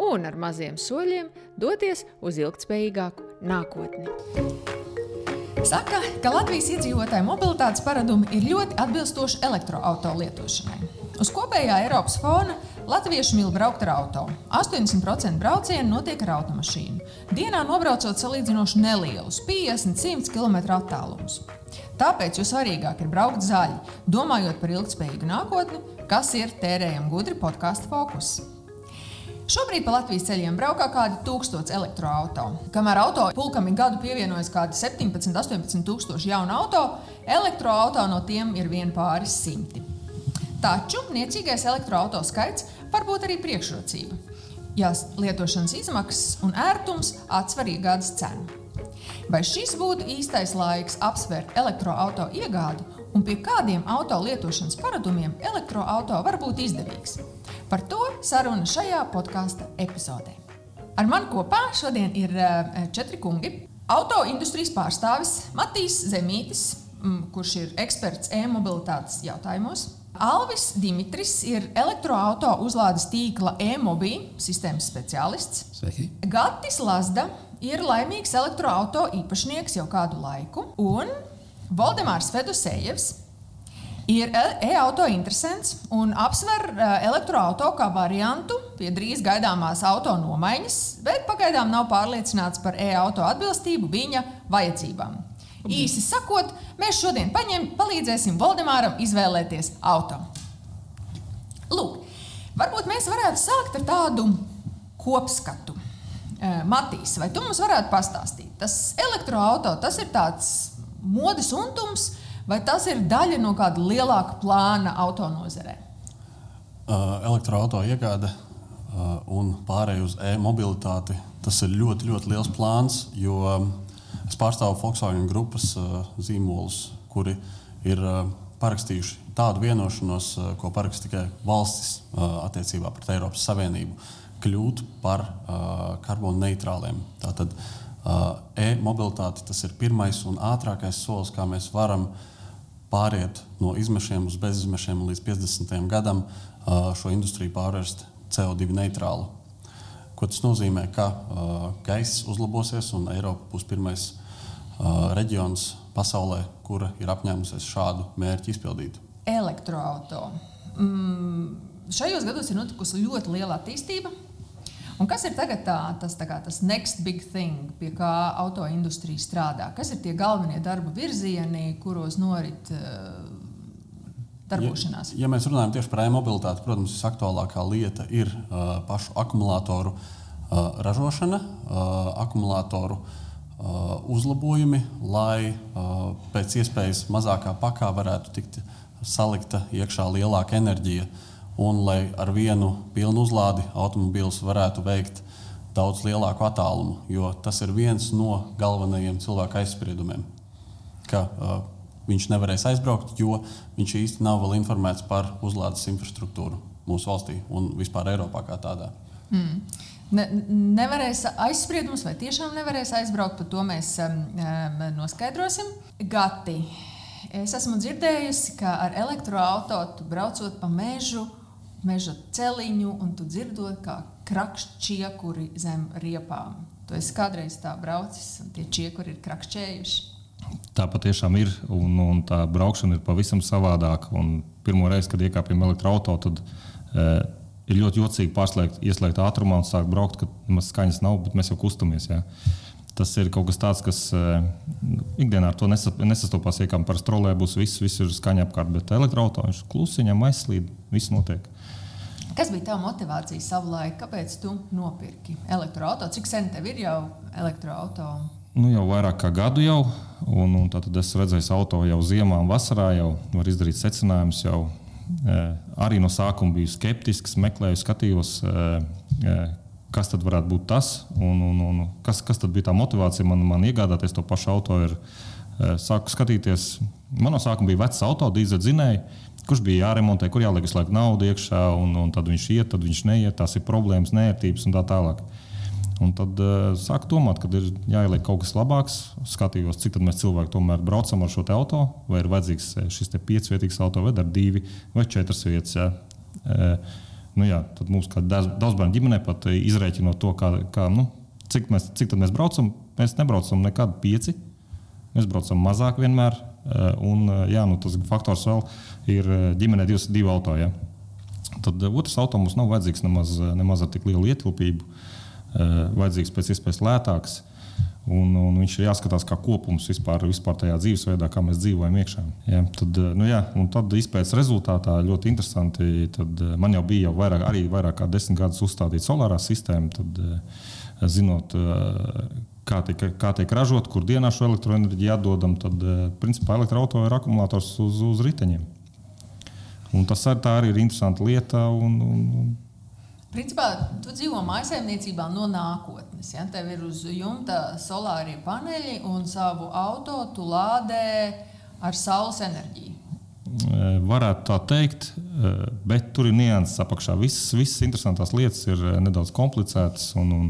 un ar maziem soļiem doties uz ilgspējīgāku nākotni. Saka, ka Latvijas iedzīvotāju mobilitātes paradumi ir ļoti atbilstoši elektroautorāta lietošanai. Uz kopējā Eiropas fona latvieši mīl braukt ar auto. 80% braucienu notiek ar automašīnu. Dienā nobraucot salīdzinoši nelielus, 50-100 km attālumus. Tāpēc jo svarīgāk ir braukt zaļi, domājot par ilgspējīgu nākotni, kas ir tērējama gudri podkāstu fokus. Šobrīd pa Latvijas ceļiem braukā kādi tūkstoši elektroautorātu. Kamēr auto pulkam ir gadu pievienojas kādi 17, 18 tūkstoši jaunu auto, elektroautorātu no tiem ir vien pāris simti. Taču niecīgais elektroautorātu skaits var būt arī priekšrocība, ja lietošanas izmaksas un ērtums atsver iegādes cenu. Vai šis būtu īstais laiks apsvērt elektroautorātu iegādi un pie kādiem auto lietošanas paradumiem elektroautorāts var būt izdevīgs? Par to saruna šajā podkāstu epizodē. Ar mani kopā šodien ir eh, četri kungi. Auto industrijas pārstāvis Matīs Zemītis, kurš ir eksperts e-mobilitātes jautājumos. Alvis Dimitris ir elektroautorāta uzlādes tīkla e-mobīļa sistēmas speciālists. Sveiki. Gatis Lazda ir laimīgs elektroautorāta īpašnieks jau kādu laiku. Un Valdemārs Fedusējevs ir e-auto interesants un apsver elektroautorātu kā variantu pie drīz gaidāmās auto nomaiņas, bet pagaidām nav pārliecināts par e-auto atbilstību viņa vajadzībām. Īsi sakot, mēs šodien paņem, palīdzēsim Valdemāram izvēlēties auto. Lūk, varbūt mēs varētu sākt ar tādu kopskatu. Matīs, vai tu mums varētu pastāstīt? Tas elektroautorāts, tas ir tāds modes untums, Vai tas ir daļa no kāda lielāka plāna autonozarē? Uh, Elektroautorāta iegāde un pārējai uz e-mobilitāti tas ir ļoti, ļoti liels plāns, jo es pārstāvu Volkswagen grupas zīmolus, kuri ir parakstījuši tādu vienošanos, ko paraksta tikai valstis attiecībā pret Eiropas Savienību, kļūt par karbonu neitrāliem. Tātad uh, e-mobilitāte tas ir pirmais un ātrākais solis, kā mēs varam uh, pāriet no izmešiem uz bezizmešiem līdz 50. gadam šo industriju pārvērst CO2 neitrālu. Ko tas nozīmē? Ka uh, gaiss uzlabosies un Eiropa būs pirmais uh, reģions pasaulē, kura ir apņēmusies šādu mērķu izpildīt. Elektroautorāta. Mm, šajos gados ir notikusi ļoti liela attīstība. Un kas ir tagad tā, tas, tā kā, tas next big thing, pie kā autoindustrija strādā? Kas ir tie galvenie darba virzieni, kuros norit uh, darbošanās? Ja, ja mēs runājam tieši par e-mobilitāti, protams, visaktuālākā lieta ir uh, pašu akumulātoru uh, ražošana, uh, akumulātoru uh, uzlabojumi, lai uh, pēc iespējas mazākā pakā varētu tikt salikta iekšā lielāka enerģija. Uh, un lai ar vienu pilnu uzlādi automobīls varētu veikt daudz lielāku attālumu. Jo tas ir viens no galvenajiem cilvēka aizspriedumiem, ka uh, viņš nevarēs aizbraukt, jo viņš īsti nav vēl informēts par uzlādes infrastruktūru mūsu valstī un vispār Eiropā kā tādā. Mm. Ne, nevarēs aizspriedumus, vai tiešām nevarēs aizbraukt, par to mēs um, um, noskaidrosim. Gati, es esmu dzirdējusi, ka ar elektroautorātu braucot pa mežu, meža celiņu, un tu dzirdot, kā krakšķi čiekuri zem riepām. Tu esi kādreiz tā braucis, un tie čiekuri ir krakšķējuši. Tā patiešām ir, un, un tā braukšana ir pavisam savādāka. Un pirmo reizi, kad iekāpjam elektroautorātu, tad e, ir ļoti jocīgi pārslēgt, ieslēgt ātrumā un sākt braukt, kad nemaz skaņas nav, bet mēs jau kustamies. Jā. Tas ir kaut kas tāds, kas e, ikdienā ar to nesastopās. Ja kā parasti trolē būs viss, viss ir skaņa apkārt, bet elektroautorāts klusiņam aizslīd, viss notiek. Kas bija tava motivācija savulaik? Kāpēc tu nopirki elektroautorātu? Cik sen tev ir jau elektroautorāta? Nu, jau vairāk kā gadu jau, un, un tad es redzēju auto jau ziemā un vasarā, jau var izdarīt secinājumus. Jau, e, arī no sākuma biju skeptisks, meklēju, skatījos, e, e, kas tad varētu būt tas, un, un, un kas, kas tad bija tā motivācija man, man iegādāties to pašu auto. Ir, sāku skatīties, man no sākuma bija vecs auto, dīzeļdzinēji, kurš bija jāremontē, kur jāliek visu laiku naudu iekšā, un, un tad viņš iet, tad viņš neiet, tās ir problēmas, nērtības un tā tālāk. Un tad uh, sāku domāt, ka ir jāieliek kaut kas labāks. Skatījos, cik mēs cilvēki tomēr braucam ar šo auto, vai ir vajadzīgs šis piecvietīgs auto, vai ar divi vai četras vietas. Jā. Uh, nu, jā, tad mums, kā daudz bērnu ģimenē, pat izrēķinot to, kā, kā, nu, cik, mēs, cik mēs braucam, mēs nebraucam nekad pieci. Mēs braucam mazāk vienmēr. Un jā, nu, tas faktors vēl ir ģimenē divas, divi auto. Ja. Tad otrs auto mums nav vajadzīgs nemaz, nemaz ar tik lielu ietilpību. Vajadzīgs pēc iespējas lētāks. Un, un viņš ir jāskatās kā kopums vispār, vispār tajā dzīvesveidā, kā mēs dzīvojam iekšā. Ja, tad, nu jā, tad izpētes rezultātā ļoti interesanti. Tad man jau bija jau vairāk, arī vairāk kā desmit gadus uzstādīta solārā sistēma. Tad, zinot, kā tiek, kā tiek ražot, kur dienā šo elektroenerģiju atdodam, tad principā elektroautorāta ir akumulators uz, uz riteņiem. Un tas ar, arī ir interesanta lieta. Un, un, Principā tu dzīvo mājsaimniecībā no nākotnes. Ja? Tev ir uz jumta solārie paneļi un savu auto tu lādē ar saules enerģiju. Varētu tā teikt, bet tur ir nianses apakšā. Visas, visas interesantās lietas ir nedaudz komplicētas. Un, un,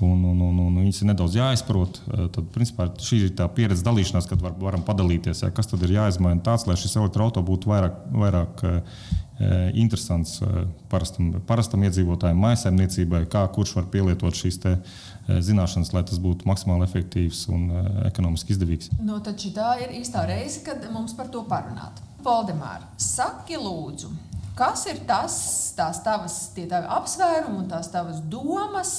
un, un, un, un viņas ir nedaudz jāizprot. Tad, principā, šī ir tā pieredze dalīšanās, kad var, varam padalīties, ja, kas tad ir jāizmaina tāds, lai šis elektroautorāts būtu vairāk, vairāk Eh, interesants eh, parastam, parastam iedzīvotājam, maisaimniecībai, kā kurš var pielietot šīs te, eh, zināšanas, lai tas būtu maksimāli efektīvs un ekonomiski izdevīgs. Nu, tad šī ir īstā reize, kad mums par to parunāt. Valdemār, saki lūdzu, kas ir tas, tās tavas tavi apsvērumi un tās tavas domas,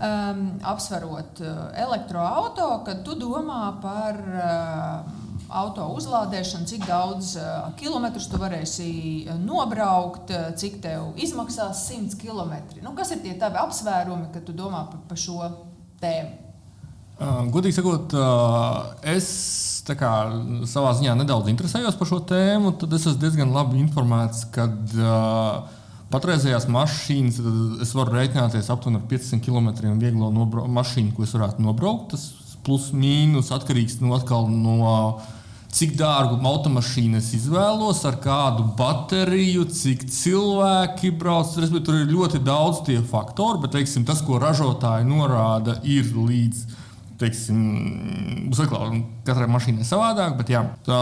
um, apsverot elektroautorātu, kad tu domā par um, auto uzlādēšanu, cik daudz uh, kilometrus tu varēsi nobraukt, cik tev izmaksās 100 km. Nu, kas ir tie tavi apsvērumi, kad tu domā par, par šo tēmu? Uh, Gudīgi sakot, uh, es kā, savā ziņā nedaudz interesējos par šo tēmu. Tad es esmu diezgan labi informēts, ka uh, patreizējās mašīnas es varu rēķināties aptuveni ar 500 km vieglo mašīnu, ko es varētu nobraukt. Tas plus mīnus atkarīgs no, no cik dārgu automašīnu es izvēlos, ar kādu bateriju, cik cilvēki brauc. Tur ir ļoti daudz tie faktori, bet teiksim, tas, ko ražotāji norāda, ir līdz. Teiksim, uzklāt, katrai mašīnai savādāk, bet jā, tā,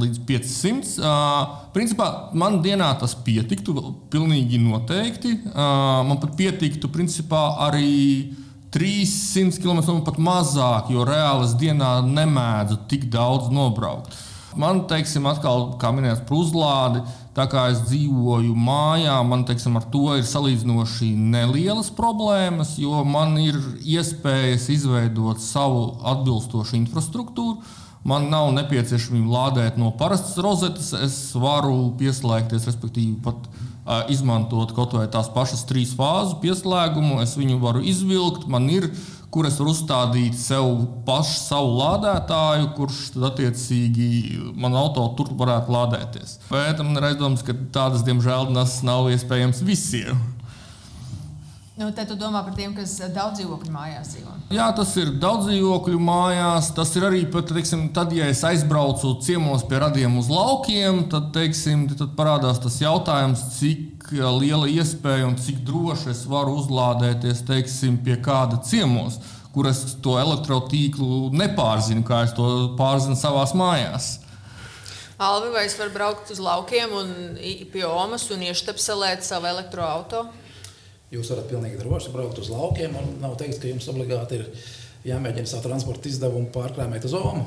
līdz 500. Uh, principā man dienā tas pietiktu, pilnīgi noteikti. Uh, man pat pietiktu, principā, arī uh, 300 km un pat mazāk, jo reāli es dienā nemēdzu tik daudz nobraukt. Man, teiksim, atkal, kā minēts, par uzlādi, tā kā es dzīvoju mājā, man, teiksim, ar to ir salīdzinoši nelielas problēmas, jo man ir iespējas izveidot savu atbilstošu infrastruktūru. Man nav nepieciešamība lādēt no parastas rozetes, es varu pieslēgties, respektīvi, pat izmantot kaut vai tās pašas trīs fāzu pieslēgumu. Es viņu varu izvilkt, man ir, kur es varu uzstādīt sev pašu savu lādētāju, kurš tad attiecīgi man auto tur varētu lādēties. Bet man ir aizdoms, ka tādas, diemžēl, nav iespējams visiem. Nu, tad tu domā par tiem, kas daudz dzīvokļu mājās dzīvo. Jā, tas ir daudz dzīvokļu mājās. Tas ir arī pat, teiksim, tad, ja es aizbraucu ciemos pie radiem uz laukiem, tad, teiksim, tad parādās tas jautājums, cik liela iespēja un cik droši es varu uzlādēties teiksim, pie kāda ciemos, kur es to elektrotīklu nepārzinu, kā es to pārzinu savā mājās. Alvi, vai es varu braukt uz laukiem un pie Omas un ieštepselēt savu elektroautorātu? Jūs varat pilnīgi droši braukt uz laukiem, un nav teikts, ka jums obligāti ir jāmēģina savu transporta izdevumu pārkrāmēt uz Omu.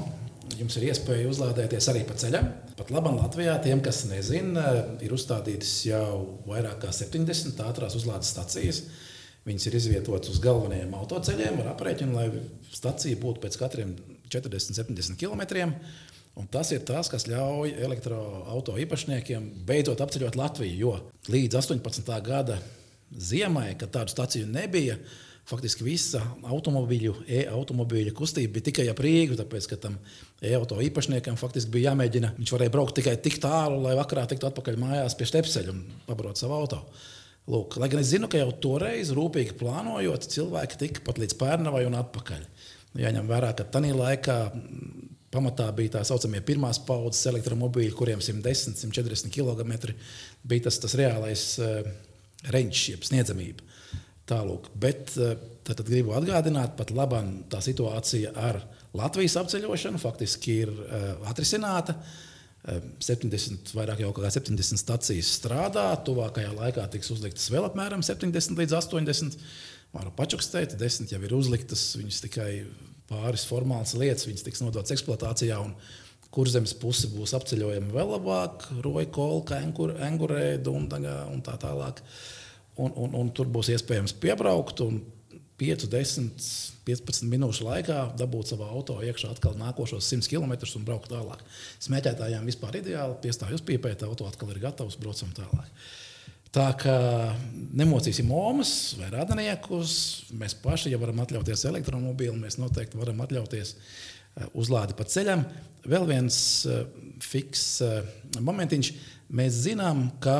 Jums ir iespēja uzlādēties arī pa ceļam. Pat labi Latvijā tiem, kas nezina, ir uzstādītas jau vairāk kā 70 ātrās uzlādes stacijas. Viņas ir izvietotas uz galvenajiem autoceļiem ar aprēķinu, lai stacija būtu pēc katriem 40, 70 km. Un tas ir tas, kas ļauj elektroautorāta īpašniekiem beidzot apceļot Latviju. Jo līdz 18. gada ziemai, kad tādu staciju nebija. Faktiski visa automobīļu, e-automobīļu kustība bija tikai ap Rīgu, tāpēc, ka tam e-auto īpašniekam faktiski bija jāmēģina. Viņš varēja braukt tikai tik tālu, lai vakarā tiktu atpakaļ mājās pie stepseļa un pabarot savu automašīnu. Lūk, lai gan es zinu, ka jau toreiz, rūpīgi plānojot, cilvēki tika pat līdz pērnavai un atpakaļ. Jāņem vērā, ka tajā laikā pamatā bija tā saucamie pirmās paudzes elektromobīļi, kuriem 110, 140 km bija tas, tas reālais uh, reņģis, jeb sniedzamība. Tālūk. Bet uh, tad, gribu atgādināt, pat labi tā situācija ar Latvijas apceļošanu faktiski ir uh, atrisināta. Uh, 70, vairāk jau kā 70 stācijas strādā. Tuvākajā laikā tiks uzliktas vēl apmēram 70 līdz 80. Varu pačukstēt, 10 jau ir uzliktas, viņas tikai pāris formālas lietas, viņas tiks nodotas eksploatācijā. Kurzemes puse būs apceļojama vēl labāk, roja kolka, engurē, dundaga un tā tālāk. Un, un, un tur būs iespējams piebraukt. Un 5, 10, 15 minūšu laikā dabūt savā auto iekšā atkal nākošos 100 km un braukt tālāk. Smēķētājiem vispār ideāli piestāj uz pīpēt, auto atkal ir gatavs, braucam tālāk. Tā kā nemocīsim omas vai radaniekus, mēs paši, ja varam atļauties elektromobīlu, mēs noteikti varam atļauties eh, uzlādi pa ceļam. Vēl viens uh, fiks uh, momentiņš. Mēs zinām, ka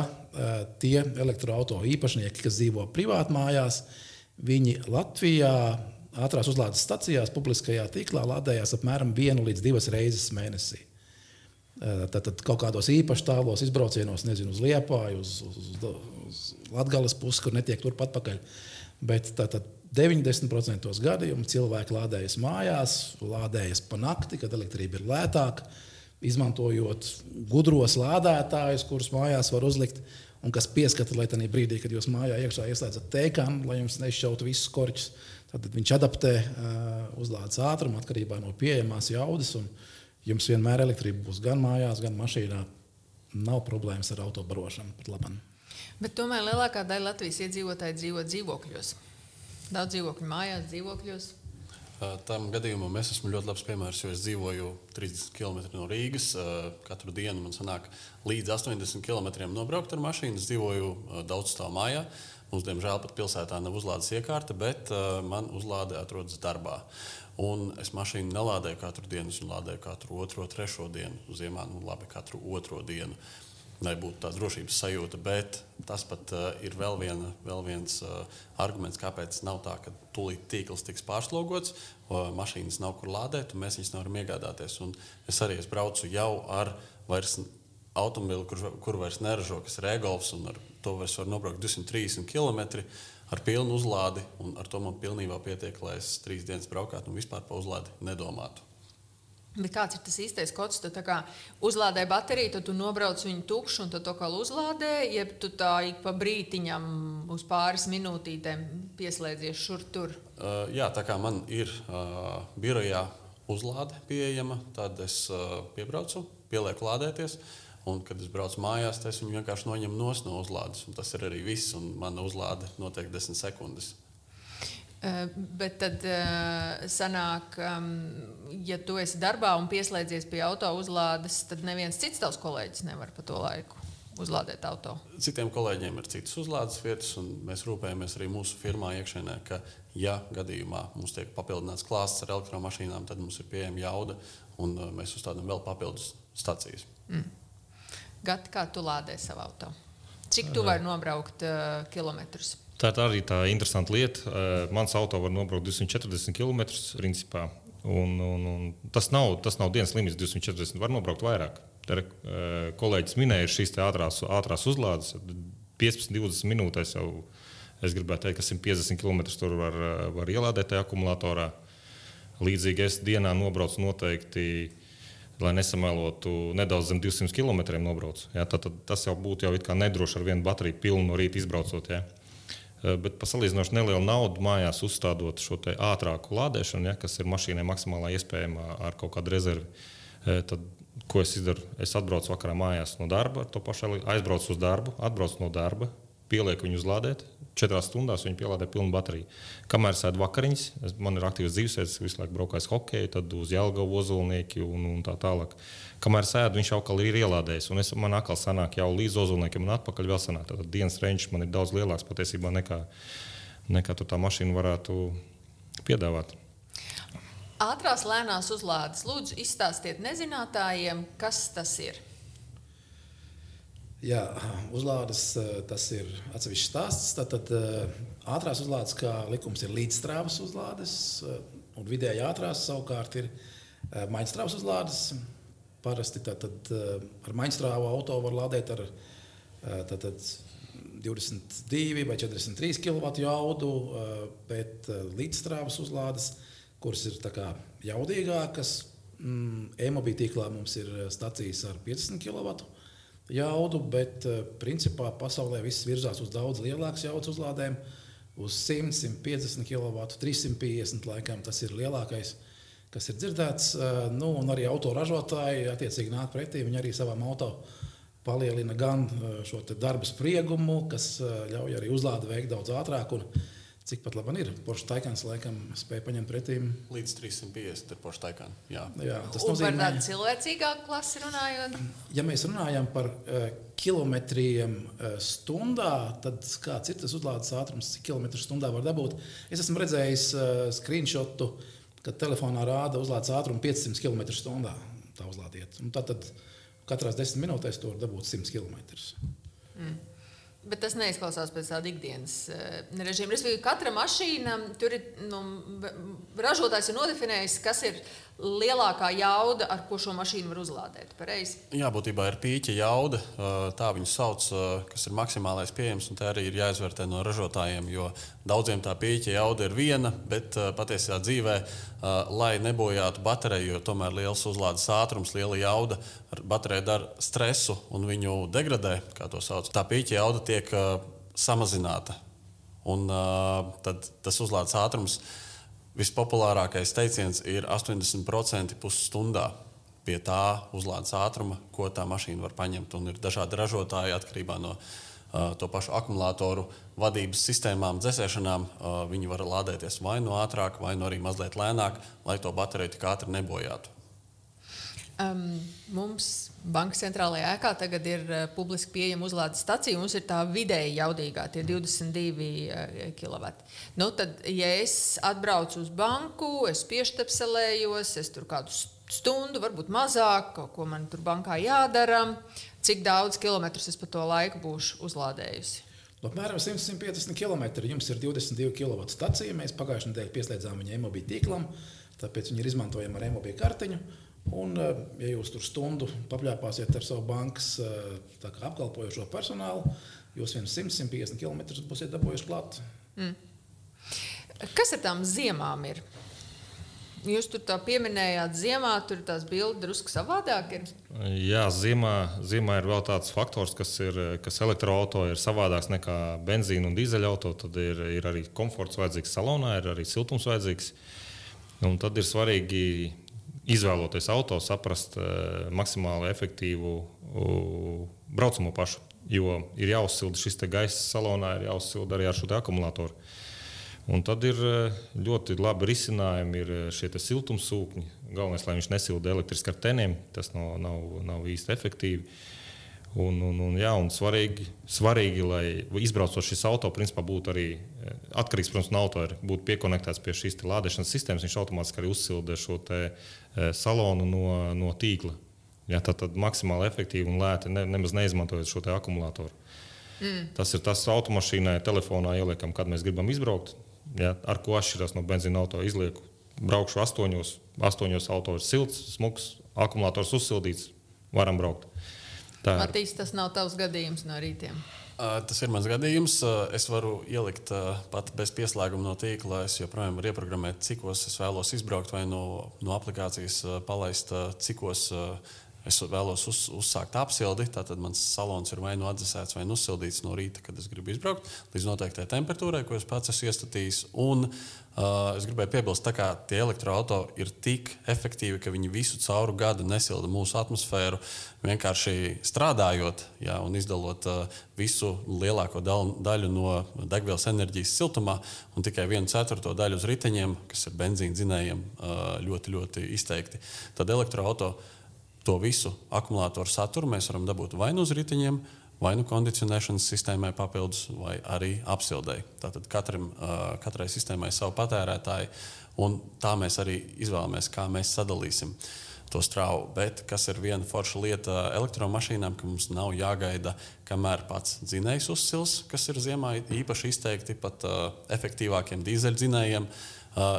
tie elektroautorāta īpašnieki, kas dzīvo privātmājās, mājās, Viņi Latvijā ātrās uzlādes stacijās, publiskajā tīklā lādējās apmēram vienu līdz divas reizes mēnesī. Tātad kaut kādos īpaši tālos izbraucienos, nezinu, uz Liepāju, uz, uz, uz Latvijas pusi, kur netiek turpat pakaļ. Bet tātad 90% gadījumu cilvēki lādējas mājās, lādējas pa nakti, kad elektrība ir lētāka, izmantojot gudros lādētājus, kurus mājās var uzlikt un kas pieskata, lai tajā brīdī, kad jūs mājā iekšā ieslēdzat tēkānu, lai jums nešķautu visus korķus, tad viņš adaptē uzlādes ātrumu atkarībā no pieejamās jaudas. Jums vienmēr elektrība būs gan mājās, gan mašīnā. Nav problēmas ar autobarošanu pat labam. Bet tomēr lielākā daļa Latvijas iedzīvotāji dzīvo dzīvokļos. Daudz dzīvokļu mājās, dzīvokļos. Tam gadījumam es esmu ļoti labs piemērs, jo es dzīvoju 30 km no Rīgas. Katru dienu man sanāk līdz 80 km nobraukt ar mašīnu. Es dzīvoju daudz stāvā mājā. Mums, diemžēl, pat pilsētā nav uzlādes iekārta, bet man uzlāde atrodas darbā. Un es mašīnu nelādēju katru dienu, es viņu lādēju katru otro, trešo dienu. Ziemā, nu labi, katru otro dienu. Uh, lai būtu tāda drošības sajūta. Bet tas pat uh, ir vēl, viena, vēl viens uh, arguments, kāpēc nav tā, ka tūlīt tīkls tiks pārslogots, uh, mašīnas nav kur lādēt, un mēs viņus nevaram iegādāties. Un es arī es braucu jau ar vairs automobili, kur, kur vairs neražo, kas ir e-golfs, un ar to vairs var nobraukt 230 km. Ar pilnu uzlādi, un ar to man pilnībā pietiek, lai es trīs dienas braukātu un vispār par uzlādi nedomātu. Bet kāds ir tas īstais kods? Tu uzlādē bateriju, tad tu nobrauc viņu tukšu un tad to kā uzlādē, jeb tu tā ik pa brītiņam uz pāris minūtītēm pieslēdzies šur tur. Uh, jā, tā kā man ir uh, birojā uzlāde pieejama, tad es uh, piebraucu, pielieku lādēties. Un, kad es braucu mājās, es viņu vienkārši noņemu no uzlādes. Tas ir arī viss, un mana uzlāde notiek desmit sekundes. Eh, bet tad uh, sanāk, um, ja tu esi darbā un pieslēdzies pie auto uzlādes, tad neviens cits tavs kolēģis nevar pa to laiku uzlādēt auto. Citiem kolēģiem ir citas uzlādes vietas, un mēs rūpējamies arī mūsu firmā iekšienē, ka, ja gadījumā mums tiek papildināts klāsts ar elektromašīnām, tad mums ir pieejama jauda, un uh, mēs uzstādām vēl papildus stācijas. Mm. Gati, kā tu lādē savu auto? Cik tu vari nobraukt uh, kilometrus? Tā ir arī tā interesanta lieta. Uh, mans auto var nobraukt 240 km. Principā. Un, un, un tas, nav, tas nav dienas limits, 240 var nobraukt vairāk. Te, uh, kolēģis minēja šīs ātrās, ātrās uzlādes. 15, 20 minūtēs jau es gribētu teikt, ka 150 km tur var, var ielādēt tajā akumulatorā. Līdzīgi es dienā nobraucu noteikti, lai nesamēlotu, nedaudz zem 200 km nobraucu. Ja, tad, tad tas jau būtu jau nedroši ar vienu bateriju pilnu no rīta izbraucot. Ja. Eh, bet par salīdzinoši nelielu naudu mājās uzstādot šo ātrāku lādēšanu, ja, kas ir mašīnai maksimālā iespējama ar kaut kādu rezervi. Eh, tad, ko es izdaru? Es atbraucu vakarā mājās no darba, ar to pašu aizbraucu uz darbu, atbraucu no darba, pielieku viņu uzlādēt. Četrās stundās viņi pielādē pilnu bateriju. Kamēr sēž vakariņas, man ir aktīvs dzīvesveids, visu laiku braukājis hokeju, tad uz Jālgavu ozolnieki un, un tā tālāk. Kamēr sēž, viņš jau ir ielādējis. Un es, man atkal sanāk jau līdz ozolniekiem un atpakaļ vēl sanāk. Tad dienas reņģis man ir daudz lielāks patiesībā nekā, nekā tā mašīna varētu piedāvāt. Ātrās lēnās uzlādes. Lūdzu, izstāstiet nezinātājiem, kas tas ir. Jā, uzlādes tas ir atsevišķs stāsts. Tad ātrās uzlādes, kā likums, ir līdzstrāvas uzlādes, un vidēji ātrās savukārt ir maģistrāvas uzlādes. Parasti tātad, ar maģistrāvu auto var lādēt ar tātad, 22 vai 43 kW jaudu, bet līdzstrāvas uzlādes, kuras ir jaudīgākas, mm, e-mobilā tīklā mums ir stācijas ar 50 kW jaudu, bet eh, principā pasaulē viss virzās uz daudz lielākas jaudas uzlādēm. Uz 100, 150 kW, 350 laikam tas ir lielākais, kas ir dzirdēts. Nu, un arī autoražotāji attiecīgi nāk pretī. Viņi arī savām auto palielina gan šo darbu spriegumu, kas ļauj arī uzlādi veikt daudz ātrāk. Un, Cik pat labi ir? Porsche Taikans laikam spēja paņemt pretī. Līdz 350 ir Porsche Taikan. Jā. Jā, tas ir nozīmē... par tādu cilvēcīgāku klasi runājot. Ja mēs runājam par uh, kilometriem uh, stundā, tad kāds ir tas uzlādes ātrums, cik kilometru stundā var dabūt? Es esmu redzējis uh, screenshotu, kad telefonā rāda uzlādes ātrumu 500 km/h. Tā uzlādiet. Tad, tad katrās desmit minūtēs to var dabūt 100 km. Mm. Bet tas neizklausās pēc tāda ikdienas uh, režīma. Respektīvi, katra mašīna tur ir nu, ražotājs ir nodefinējis, kas ir lielākā jauda, ar ko šo mašīnu var uzlādēt. Pareizi? Jā, būtībā ir pīķa jauda, tā viņu sauc, kas ir maksimālais pieejams. Tā arī ir jāizvērtē no ražotājiem, jo daudziem tā pīķa jauda ir viena, bet patiesībā dzīvē, lai nebojātu bateriju, jo tomēr liels uzlādes ātrums, liela jauda ar bateriju dara stresu un viņu degradē, kā to sauc. Tā pīķa jauda tiek samazināta. Un tad tas uzlādes ātrums ir Vispopulārākais teiciens ir 80% pusstundā pie tā uzlādes ātruma, ko tā mašīna var paņemt. Un ir dažādi ražotāji atkarībā no uh, to pašu akumulātoru vadības sistēmām, dzēsēšanām. Uh, viņi var lādēties vai no nu ātrāk, vai no nu arī mazliet lēnāk, lai to bateriju tik ātri nebojātu. Um, mums Bankas centrālajā ēkā tagad ir uh, publiski pieejama uzlādes stacija. Mums ir tā vidēji jaudīgā, tie 22 uh, kW. Nu, tad, ja es atbraucu uz banku, es pieštepselējos, es tur kādu stundu, varbūt mazāk, ko man tur bankā jādara, cik daudz kilometrus es pa to laiku būšu uzlādējusi. Apmēram 150 km. Jums ir 22 kW stacija. Mēs pagājušajā nedēļā pieslēdzām viņu e-mobīļu tīklam, tāpēc viņi ir izmantojami ar e-mobīļu kartiņu. Un, eh, ja jūs tur stundu papļāpāsiet ar savu bankas eh, apkalpojošo personālu, jūs viens 100-150 km būsiet dabūjuši klāt. Mm. Kas ar tām ziemām ir? Jūs tur pieminējāt, ziemā tur tās bildes drusku savādāk ir. Jā, ziemā, ziemā ir vēl tāds faktors, kas, ir, kas elektroautorāta ir savādāks nekā benzīna un dīzeļauto. Tad ir, ir arī komforts vajadzīgs salonā, ir arī siltums vajadzīgs. Un tad ir svarīgi izvēloties auto, saprast uh, maksimāli efektīvu uh, braucamo pašu. Jo ir jāuzsilda šis gaisa salonā, ir jāuzsilda arī ar šo akumulātoru. Un tad ir eh, ļoti labi risinājumi, ir šie siltumsūkņi. Galvenais, lai viņš nesilda elektriski ar teniem, tas nav, nav, nav īsti efektīvi. Un, un, un, jā, un svarīgi, svarīgi, lai izbraucot šis auto, principā, būtu arī atkarīgs protams, no auto, ir būt piekonektēts pie šīs lādēšanas sistēmas. Viņš automātiski arī uzsilda šo salonu no, no tīkla. Ja, tad, tad maksimāli efektīvi un lēti, ne, nemaz neizmantojot šo akumulātoru. Mm. Tas ir tas automašīnai, telefonā ieliekam, kad mēs gribam izbraukt. Ja, ar ko atšķirās no benzīna auto izlieku. Braukšu astoņos, astoņos auto ir silts, smags, akumulators uzsildīts, varam braukt. Matīs, tas nav tavs gadījums no rītiem. Tas ir mans gadījums. Es varu ielikt pat bez pieslēguma no tīkla. Es joprojām varu ieprogrammēt, cikos es vēlos izbraukt, vai no, no aplikācijas palaist, cikos es vēlos uz, uzsākt apsildi. Tātad mans salons ir vai nu atdzesēts, vai nu uzsildīts no rīta, kad es gribu izbraukt, līdz noteiktai temperatūrai, ko es pats esmu iestatījis. Un, Uh, es gribēju piebilst, ka tie elektroautori ir tik efektīvi, ka viņi visu cauru gadu nesilda mūsu atmosfēru. Vienkārši strādājot jā, un izdalot uh, visu lielāko daļu no degvielas enerģijas siltumā, un tikai vienu ceturto daļu uz riteņiem, kas ir benzīna dzinējiem, uh, ļoti, ļoti izteikti. Tad elektroautori to visu akumulātoru saturu mēs varam dabūt vai nu uz riteņiem, vai nu kondicionēšanas sistēmai papildus, vai arī apsildēji. Tātad katram, katrai sistēmai ir savi patērētāji, un tā mēs arī izvēlamies, kā mēs sadalīsim to strāvu. Bet kas ir viena forša lieta elektromašīnām, ka mums nav jāgaida, kamēr pats dzinējs uzsils, kas ir ziemā īpaši izteikti pat uh, efektīvākiem dīzeļdzinējiem. Uh,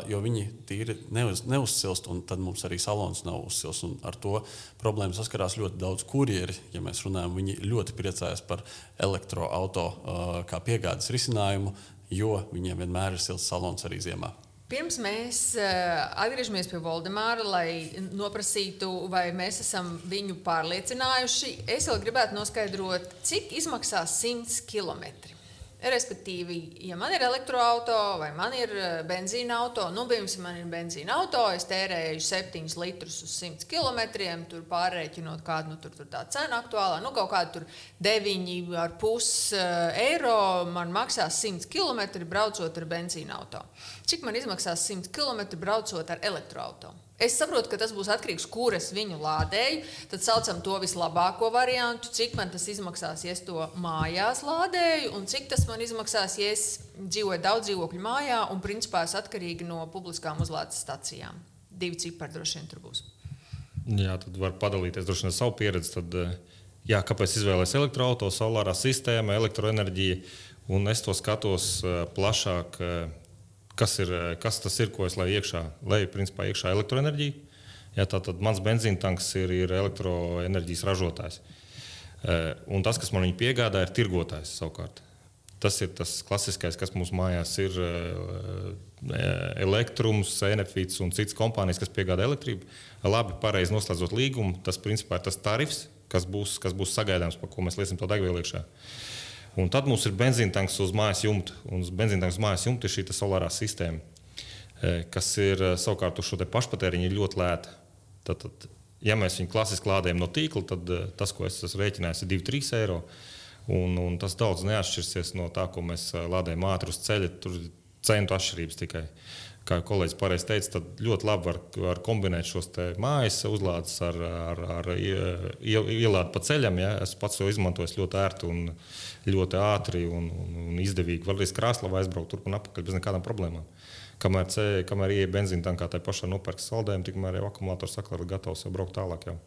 jo viņi tīri neuz, neuzsilst, un tad mums arī salons nav uzsils. Ar to problēmu saskarās ļoti daudz kurjeri. Ja mēs runājam, viņi ļoti priecājas par elektroautorātu kā piegādes risinājumu, jo viņiem vienmēr ir silts salons arī ziemā. Pirms mēs atgriežamies pie Valdemāra, lai noprasītu, vai mēs esam viņu pārliecinājuši, es vēl gribētu noskaidrot, cik izmaksās 100 km. Respektīvi, ja man ir elektroautorāta vai man ir eh, benzīna auto, nu, piemēram, man ir benzīna auto, es tērēju 7 litrus uz 100 km, tur pārrēķinot, kāda nu, tur, tur tā cena aktuālā, nu, kaut kāda 9,5 eh, eiro man maksās 100 km braucot ar benzīna auto. Cik man izmaksās 100 km braucot ar elektroautorātu? Es saprotu, ka tas būs atkarīgs no tā, kur es viņu lādēju. Tad saucam to vislabāko variantu, cik man tas izmaksās, ja es to mājās lādēju, un cik tas man izmaksās, ja es dzīvoju daudz dzīvokļu mājā, un principā es atkarīgi no publiskām uzlādes stacijām. Divi cipari droši vien tur būs. Jā, tad var padalīties droši vien ar savu pieredzi. Tad, eh, jā, kāpēc izvēlēties elektroautorātu, solārā sistēma, elektroenerģija? Un es to skatos eh, plašāk eh, kas, ir, kas tas ir, ko es lai iekšā, lai principā iekšā elektroenerģija. Ja, Tātad mans benzīna tanks ir, ir elektroenerģijas ražotājs. E, un tas, kas man viņu piegādā, ir tirgotājs savukārt. Tas ir tas klasiskais, kas mums mājās ir e, e, elektrums, Enefits un citas kompānijas, kas piegādā elektrību. Labi, pareizi noslēdzot līgumu, tas principā ir tas tarifs, kas būs, kas būs sagaidāms, par ko mēs liesim to degvielu iekšā. Un tad mums ir benzīntanks uz mājas jumta. Un uz benzīntanks mājas jumta ir šī solārā sistēma, e, kas ir e, savukārt uz šo pašpatēriņu ļoti lēta. Tad, tad, ja mēs viņu klasiski lādējam no tīkla, tad e, tas, ko es esmu rēķinājis, ir 2-3 eiro. Un, un tas daudz neatšķirsies no tā, ko mēs lādējam ātri uz ceļa. Tur ir centu atšķirības tikai. Uh, kā kolēģis pareizi teica, tad ļoti labi var, var kombinēt šos mājas uzlādes ar, ar, ar ielādi pa ceļam. Ja? Es pats to izmantoju ļoti ērti un ļoti ātri un, un, un izdevīgi. Var arī krāslā aizbraukt turp un atpakaļ bez nekādām problēmām. Kamēr, ce, kamēr ieeja benzīna tankā, tā pašā nopērk saldējumu, tikmēr jau akumulators saka, ka gatavs jau braukt tālāk. Jau.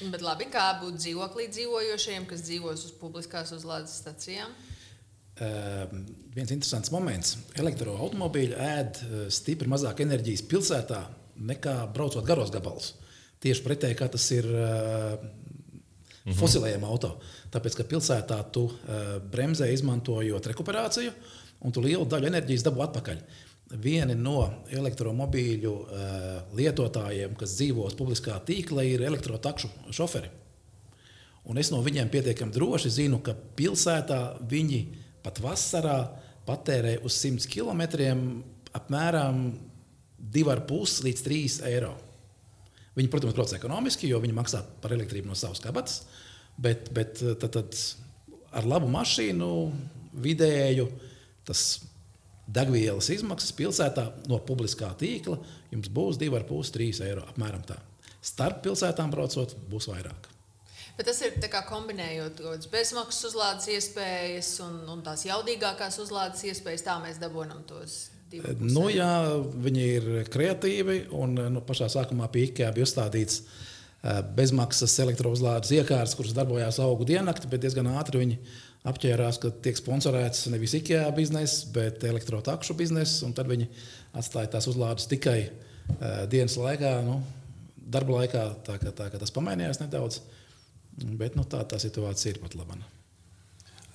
Bet labi, kā būt dzīvoklī dzīvojošiem, kas dzīvos uz publiskās uzlādes stacijām? Uh, viens interesants moments. Elektroautobīļi ēd uh, stipri mazāk enerģijas pilsētā nekā braucot garos gabalus. Tieši pretēji, kā tas ir uh, mhm. fosilējiem auto. Tāpēc, ka pilsētā tu uh, bremzē izmantojot rekuperāciju, un tu lielu daļu enerģijas dabū atpakaļ. Vieni no elektromobīļu uh, lietotājiem, kas dzīvo uz publiskā tīkla, ir elektrotakšu šoferi. Un es no viņiem pietiekami droši zinu, ka pilsētā viņi viņi pat vasarā patērē uz 100 km apmēram 2,5 līdz 3 eiro. Viņi, protams, brauc ekonomiski, jo viņi maksā par elektrību no savas kabatas, bet, bet tad, tad ar labu mašīnu vidēju tas degvielas izmaksas pilsētā no publiskā tīkla jums būs 2,5-3 eiro. Apmēram tā. Starp pilsētām braucot, būs vairāk. Bet tas ir kombinējot bezmaksas uzlādes iespējas un, un tās jaudīgākās uzlādes iespējas, tā mēs dabūjam tos. Nu, jā, viņi ir kreatīvi un nu, pašā sākumā pie IKEA bija uzstādīts eh, bezmaksas elektrouzlādes iekārtas, kuras darbojās augu diennakti, bet diezgan ātri viņi apķērās, ka tiek sponsorēts nevis IKEA biznesa, bet elektrotakšu biznesa. Tad viņi atstāja tās uzlādes tikai uh, dienas laikā, nu, darba laikā. Tā, tā, tā, tas pamainījās nedaudz. Uh, Bet nu, tā, tā situācija ir pat laba.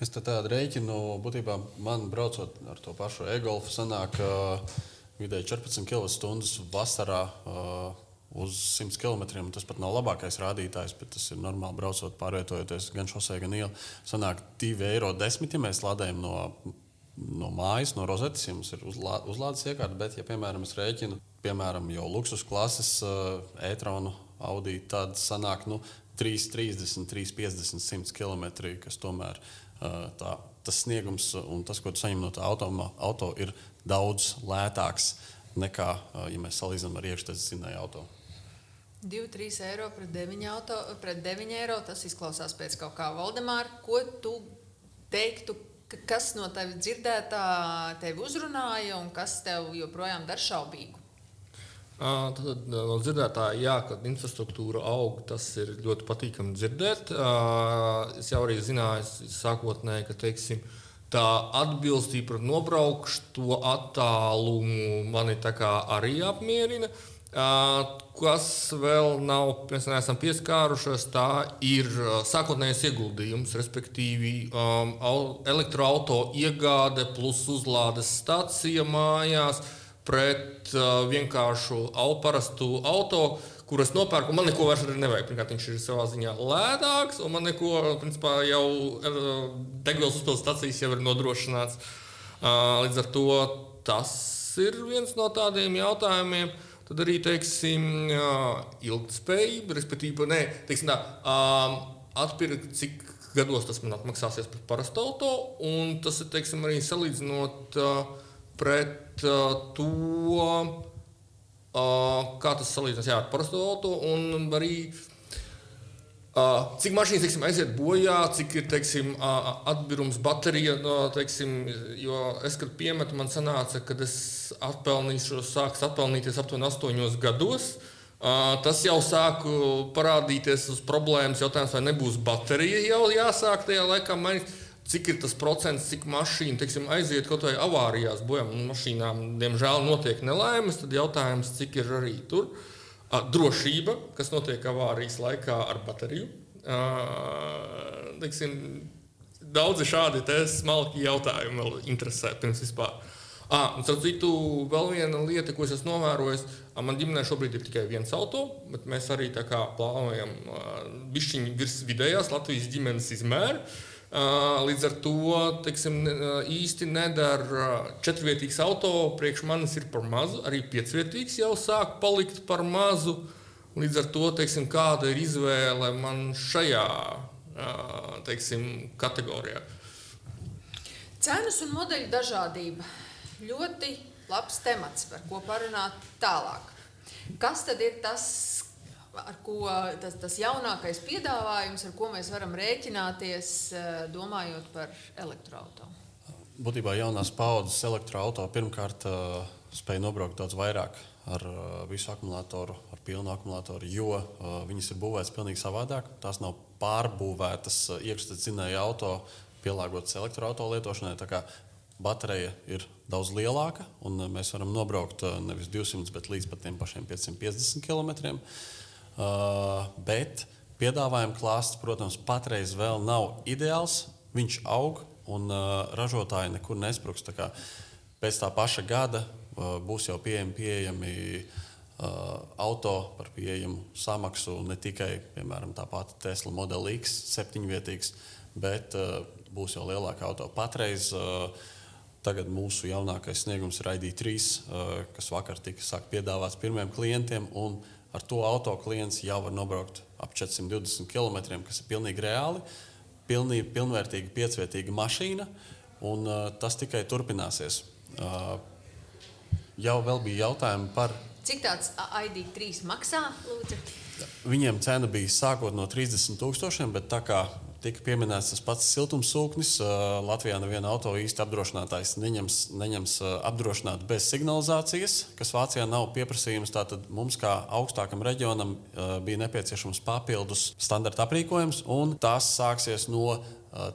Es tādu rēķinu, būtībā man braucot ar to pašu e-golfu, sanāk uh, vidēji 14 kWh vasarā. Uh, uz 100 km. Tas pat nav labākais rādītājs, bet tas ir normāli braucot, pārvietojoties gan šosei, gan ielā. Sanāk 2,10 eiro, ja mēs lādējam no, no mājas, no rozetes, ja mums ir uzlā, uzlādes iekārta. Bet, ja piemēram es rēķinu, piemēram, jau luksus klases e-tronu Audi, tad sanāk nu, 3,30, 3,50, 100 km, kas tomēr tā, tas sniegums un tas, ko tu saņem no tā auto, auto ir daudz lētāks nekā, ja mēs salīdzinām ar iekšzemes zinēju auto. 2-3 eiro pret 9, auto, pret 9 eiro. Tas izklausās pēc kaut kā Valdemāra. Ko tu teiktu, kas no tevis dzirdētā tevi uzrunāja un kas tev joprojām dara šaubīgu? Tad no dzirdētāja, jā, kad infrastruktūra aug, tas ir ļoti patīkami dzirdēt. Es jau arī zināju, sākotnēji, ka teiksim, tā atbilstība pret nobraukšu attālumu mani arī apmierina. Kas vēl nav, mēs neesam pieskārušies, tā ir sākotnējais ieguldījums, respektīvi elektroautorāta iegāde plus uzlādes stācija mājās pret uh, vienkāršu au, parastu auto, kuras nopērku. Man neko vairs nevajag. Pirmkārt, viņš ir savā ziņā lētāks, un man neko, principā, jau degvielas uzpildes stācijas jau ir nodrošināts. Uh, līdz ar to tas ir viens no tādiem jautājumiem. Tad arī teiksim, uh, ilgspējība, respektīvi, ne, teiksim, tā, um, atpirkt, cik gados tas man atmaksāsies par parastu auto, un tas ir teiksim, arī salīdzinot uh, pret uh, to, uh, kā tas salīdzinās ar parasto auto. Arī, uh, cik mašīnas teiksim, aiziet bojā, cik ir teiksim, uh, atbīrums baterija. No, teiksim, jo es, kad piemetu, man sanāca, ka es atpelnīšu, sāks atpelnīties aptuveni astoņos gados. Uh, tas jau sāk parādīties uz problēmas jautājums, vai nebūs baterija jau jāsāk tajā laikā mainīt cik ir tas procents, cik mašīna teiksim, aiziet kaut vai avārijās bojā. Mašīnām, diemžēl, notiek nelaimes. Tad jautājums, cik ir arī tur drošība, kas notiek avārijas laikā ar bateriju. Teiksim, daudzi šādi smalki jautājumi vēl interesē pirms vispār. Ah, un, starp citu, vēl viena lieta, ko es esmu novērojis, man ģimenē šobrīd ir tikai viens auto, bet mēs arī plānojam bišķiņu virs vidējās Latvijas ģimenes izmēru. Līdz ar to teiksim, īsti nedara četrvietīgs auto. Priekš manis ir par mazu, arī piecvietīgs jau sāk palikt par mazu. Līdz ar to teiksim, kāda ir izvēle man šajā teiksim, kategorijā. Cenas un modeļu dažādība. Ļoti labs temats, par ko parunāt tālāk. Kas tad ir tas, ar ko tas, tas jaunākais piedāvājums, ar ko mēs varam rēķināties, eh, domājot par elektroautorātu? Būtībā jaunās paudzes elektroautorāta pirmkārt uh, spēja nobraukt daudz vairāk ar uh, visu akumulātoru, ar pilnu akumulātoru, jo uh, viņas ir būvētas pavisam savādāk. Tās nav pārbūvētas uh, iekšzemes auto, pielāgotas elektroautorāta lietošanai. Baterija ir daudz lielāka, un mēs varam nobraukt nevis 200, bet līdz pat 550 km. Uh, bet piedāvājuma klāsts, protams, patreiz vēl nav ideāls. Viņš aug un uh, ražotāji nekur nespruks. Tā pēc tā paša gada uh, būs jau pieejami, pieejami auto par pieejamu samaksu ne tikai piemēram, tā pati Tesla Model X, septiņvietīgs, bet būs jau lielāka auto. Patreiz Tagad mūsu jaunākais sniegums ir ID3, kas vakar tika piedāvāts pirmiem klientiem. Ar to auto klients jau var nobraukt ap 420 km, kas ir pilnīgi reāli. Pilnīgi pilnvērtīga, piecvietīga mašīna, un uh, tas tikai turpināsies. Uh, jau bija jautājumi par. Cik tāds ID3 maksā? Lūdzu? Viņiem cena bija sākot no 30,000, bet tā kā Tika pieminēts tas pats siltumsūknis. Latvijā neviena auto īsti apdrošinātājs neņems, neņems apdrošināt bez signalizācijas, kas Vācijā nav pieprasījums. Tātad mums, kā augstākam reģionam, bija nepieciešams papildus standarta aprīkojums, un tas sāksies no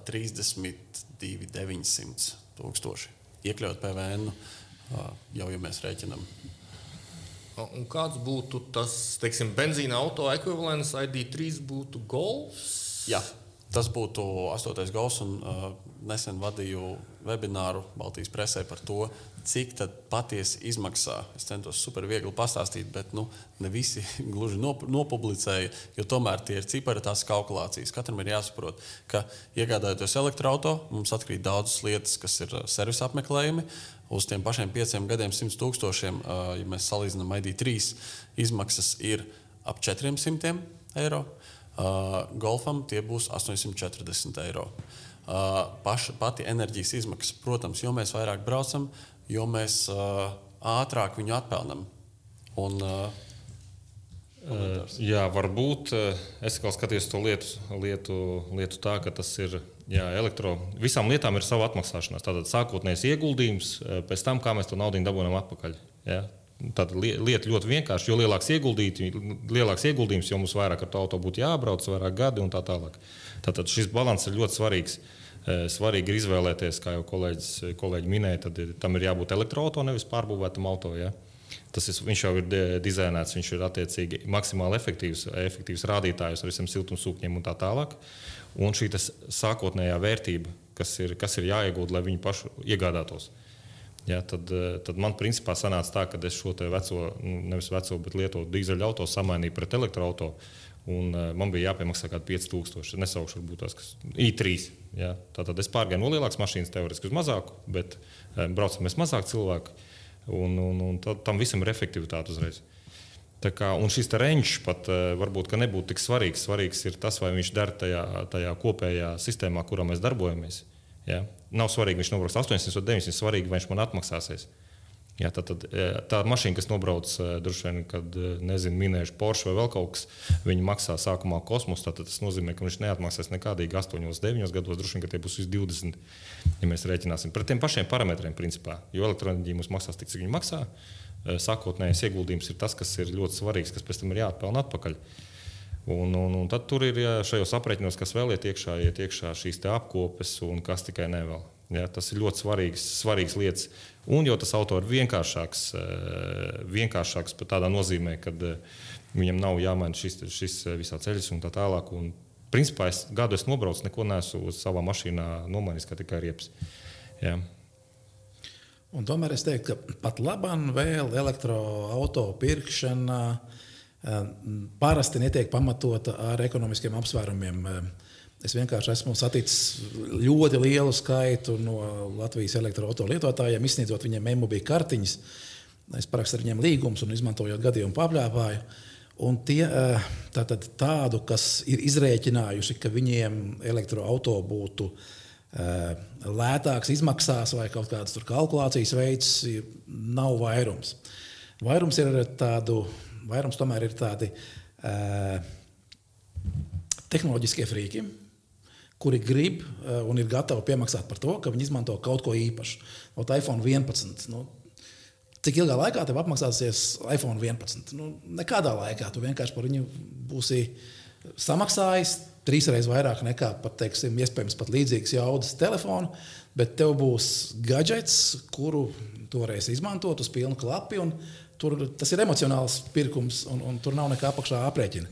32,900 tūkstoši. Iekļaut PVN, jau ja mēs rēķinām. Un kāds būtu tas teiksim, benzīna auto ekvivalents ID3 būtu Golfs? Jā. Tas būtu astotais gals, un uh, nesen vadīju webināru Baltijas presē par to, cik patiesi izmaksā. Es centos super viegli pastāstīt, bet nu, ne visi gluži nop nopublicēja, jo tomēr tie ir cipari, tās kalkulācijas. Katram ir jāsaprot, ka iegādājoties elektroautorātu, mums atkrīt daudzas lietas, kas ir uh, servisa apmeklējumi. Uz tiem pašiem pieciem gadiem, 100 tūkstošiem, uh, ja mēs salīdzinām ID3, izmaksas ir ap 400 eiro. Uh, golfam tie būs 840 eiro. Uh, paša, pati enerģijas izmaksas, protams, jo mēs vairāk braucam, jo mēs uh, ātrāk viņu atpelnām. Un, uh, Uh, jā, varbūt es kā skatījos to lietu, lietu, lietu tā, ka tas ir jā, elektro. Visām lietām ir sava atmaksāšanās. Tātad sākotnējais ieguldījums, pēc tam, kā mēs to naudu dabūjam atpakaļ. Jā. Tāda lieta ļoti vienkārša, jo lielāks, lielāks ieguldījums, jo mums vairāk ar to auto būtu jābrauc, vairāk gadi un tā tālāk. Tātad šis līdzsvars ir ļoti svarīgs. Eh, svarīgi ir izvēlēties, kā jau kolēģis, kolēģi minēja, tad tam ir jābūt elektroautorātam, nevis pārbūvētam auto. Ja? Tas ir, viņš jau ir dizainēts, viņš ir attiecīgi maksimāli efektīvs, efektīvs rādītājs ar visiem siltumsūkņiem un tā tālāk. Un šī sākotnējā vērtība, kas ir, kas ir jāiegūda, lai viņi paši iegādātos. Ja, tad, eh, tad man principā sanāca tā, ka es šo veco, nu, nevis veco, bet lietotu dīzeļu auto samainīju pret elektroautorātu. Un, uh, man bija jāpiemaksā kaut kādi 5000. Nesaukšu, varbūt tās kas I3. Ja? Tātad es pārgāju no lielākas mašīnas, teorētiski uz mazāku, bet um, braucam mēs mazāk cilvēku. Un, un, un tad, tam visam ir efektivitāte uzreiz. Tā kā, un šis reņģis pat uh, varbūt nebūtu tik svarīgs. Svarīgs ir tas, vai viņš der tajā, tajā kopējā sistēmā, kurā mēs darbojamies. Ja? Nav svarīgi, viņš nobrauks 800 vai 900, svarīgi, vai viņš man atmaksāsies. Jā, tā, tad, e, tā mašīna, kas nobrauc, e, droši vien, kad e, nezinu, minējuši Porsche vai vēl kaut kas, viņi maksā sākumā kosmosu. Tas nozīmē, ka viņš neatmaksās nekādīgi 8, 9 gados. Droši vien, ka tie būs 20, ja mēs rēķināsim par tiem pašiem parametriem, principā. Jo elektroenerģija mums maksās tik, cik viņi maksā. Sākotnējais ieguldījums ir tas, kas ir ļoti svarīgs, kas pēc tam ir jāatpelnā atpakaļ. Un, un, un tad tur ir jā, šajos aprēķinos, kas vēl iet iekšā, iet iekšā šīs apkopes un kas tikai nevēl. Ja, tas ir ļoti svarīgs, svarīgs lietas. Un jo tas auto ir vienkāršāks, eh, vienkāršāks tādā nozīmē, ka eh, viņam nav jāmaina šis, šis eh, visā ceļš un tā tālāk. Un, principā es gadu esmu nobraucis, neko neesmu savā mašīnā nomainījis, tikai riepas. Ja. Un tomēr es teiktu, ka pat labam vēl elektroautorāta pirkšana parasti netiek pamatota ar ekonomiskiem apsvērumiem. Es vienkārši esmu saticis ļoti lielu skaitu no Latvijas elektroautorāta lietotājiem, izsniedzot viņiem e-mobīļu kartiņas. Es parakstu ar viņiem līgumus un izmantojot gadījumu paplāpāju. Un tie, eh, tātad, tādu, kas ir izrēķinājuši, ka viņiem elektroautorāta būtu lētāks, izmaksās vai kaut kādas kalkulācijas veids, nav vairums. Vairums ir tādu, vairums tomēr ir tādi uh, tehnoloģiskie frīki, kuri grib uh, un ir gatavi piemaksāt par to, ka viņi izmanto kaut ko īpašu. Ot, iPhone 11. Nu, cik ilgā laikā tev apmaksāsies iPhone 11? Nu, nekādā laikā. Tu vienkārši par viņu būsi samaksājis trīsreiz vairāk nekā pat, teiksim, iespējams pat līdzīgas jaudas telefonu, bet tev būs gadgets, kuru tu varēsi izmantot uz pilnu klapu. Tur, tas ir emocionāls pirkums, un, un tur nav nekā apakšā aprēķina.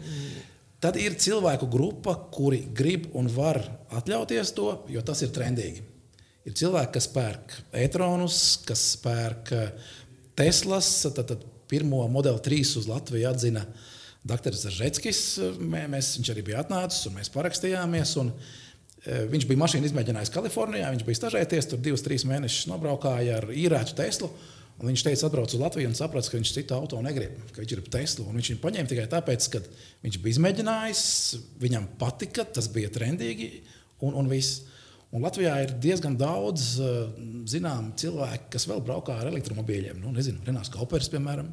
Tad ir cilvēku grupa, kuri grib un var atļauties to, jo tas ir trendīgi. Ir cilvēki, kas pērk e-tronus, kas pērk eh, Teslas. Tad, tad pirmo modeli 3 uz Latviju atzina Dr. Mēs, viņš arī bija atnācis un mēs parakstījāmies. Un, Viņš bija mašīnu izmēģinājis Kalifornijā, viņš bija stažēties, tur divus, trīs mēnešus nobraukāja ar īrētu Teslu. Viņš teica, atbrauc uz Latviju un saprata, ka viņš citu auto negrib, ka viņš ir Tesla. Viņš viņu paņēma tikai tāpēc, ka viņš bija izmēģinājis, viņam patika, tas bija trendīgi un, un viss. Un Latvijā ir diezgan daudz eh, zināmu cilvēku, kas vēl braukā ar elektromobīļiem. Nu, nezinu, Renārs Kaupers, piemēram,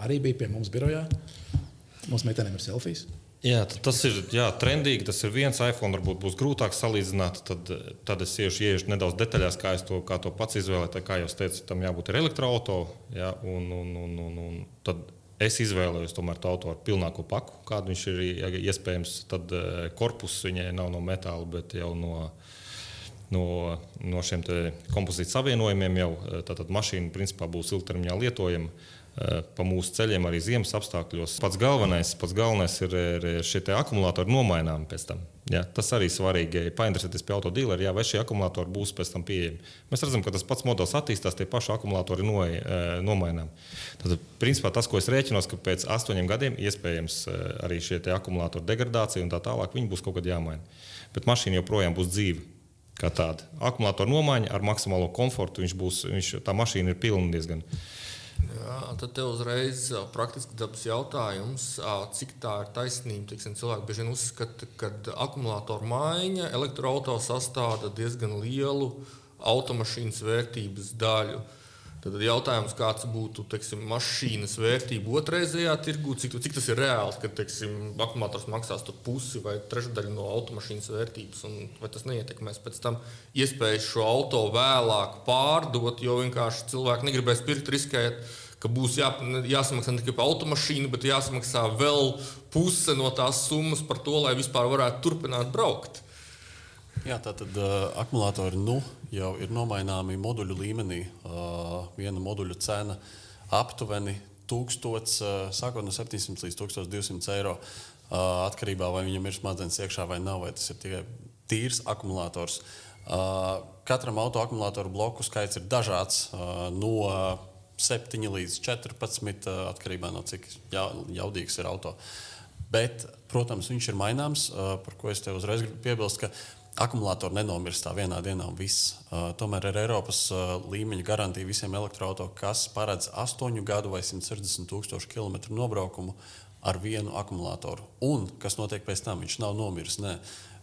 arī bija pie mums birojā. Mums meitenēm ir selfijas. Jā, tas ir jā, trendīgi. Tas ir viens iPhone, varbūt būs grūtāk salīdzināt. Tad, tad es iešu, iešu nedaudz detaļās, kā to, kā to pats izvēlēju. Kā jau teicu, tam jābūt elektroautorātam. Ja, un, un, un, un, un tad es izvēlējos tomēr to auto ar pilnāko paku, kādu viņš ir iespējams. Tad eh, korpus viņai nav no metāla, bet jau no. No, no šiem kompozītu savienojumiem jau tāda mašīna principā būs ilgtermiņā lietojama. Eh, pa mūsu ceļiem arī ziemas apstākļos. Pats galvenais, pats galvenais ir, ir šie akumulātori nomainām pēc tam. Ja, tas arī svarīgi. Ja painteresēties pie autodīlera, ja, vai šie akumulātori būs pēc tam pieejami. Mēs redzam, ka tas pats modelis attīstās, tie paši akumulātori no, eh, nomainām. Tad, principā, tas, ko es rēķinos, ka pēc astoņiem gadiem iespējams eh, arī šie akumulātori degradācija un tā tālāk, viņi būs kaut kad jāmaina. Bet mašīna joprojām būs dzīva. Kā tāda akumulātora nomaiņa ar maksimālo komfortu, viņš būs, viņš, tā mašīna ir pilna diezgan. Jā, tad tev uzreiz praktiski dabas jautājums, cik tā ir taisnība. Tiksim, cilvēki bieži vien uzskata, ka akumulātora maiņa elektroautorāta sastāda diezgan lielu automašīnas vērtības daļu. Tad jautājums, kāds būtu teiksim, mašīnas vērtība otrreizējā tirgū, cik, cik tas ir reāli, ka teiksim, akumulators maksās pusi vai trešdaļu no automašīnas vērtības, un vai tas neietekmēs pēc tam iespējas šo auto vēlāk pārdot, jo vienkārši cilvēki negribēs pirkt, riskēt, ka būs jā, jāsamaksā ne tikai par automašīnu, bet jāsamaksā vēl puse no tās summas par to, lai vispār varētu turpināt braukt. Jā, tā tad uh, akumulātori nu, jau ir nomaināmi moduļu līmenī. Viena moduļa cena aptuveni 1000, uh, sākot no 700 līdz 1200 eiro. Atkarībā no tā, vai viņam ir smadzenes iekšā vai nav, vai tas ir tikai tīrs akumulators. Katram autoakumulātoru bloku skaits ir dažāds. No 7 līdz 14, uh, atkarībā no cik jaudīgs ir auto. Bet, protams, viņš ir maināms, par ko es te uzreiz gribu piebilst akumulātori nenomirst tā vienā dienā un viss. Uh, tomēr ir Eiropas uh, līmeņa garantija visiem elektroautoriem, kas paredz 8 gadu vai 160 tūkstošu kilometru nobraukumu ar vienu akumulātoru. Un kas notiek pēc tam? Viņš nav nomiris. Nē.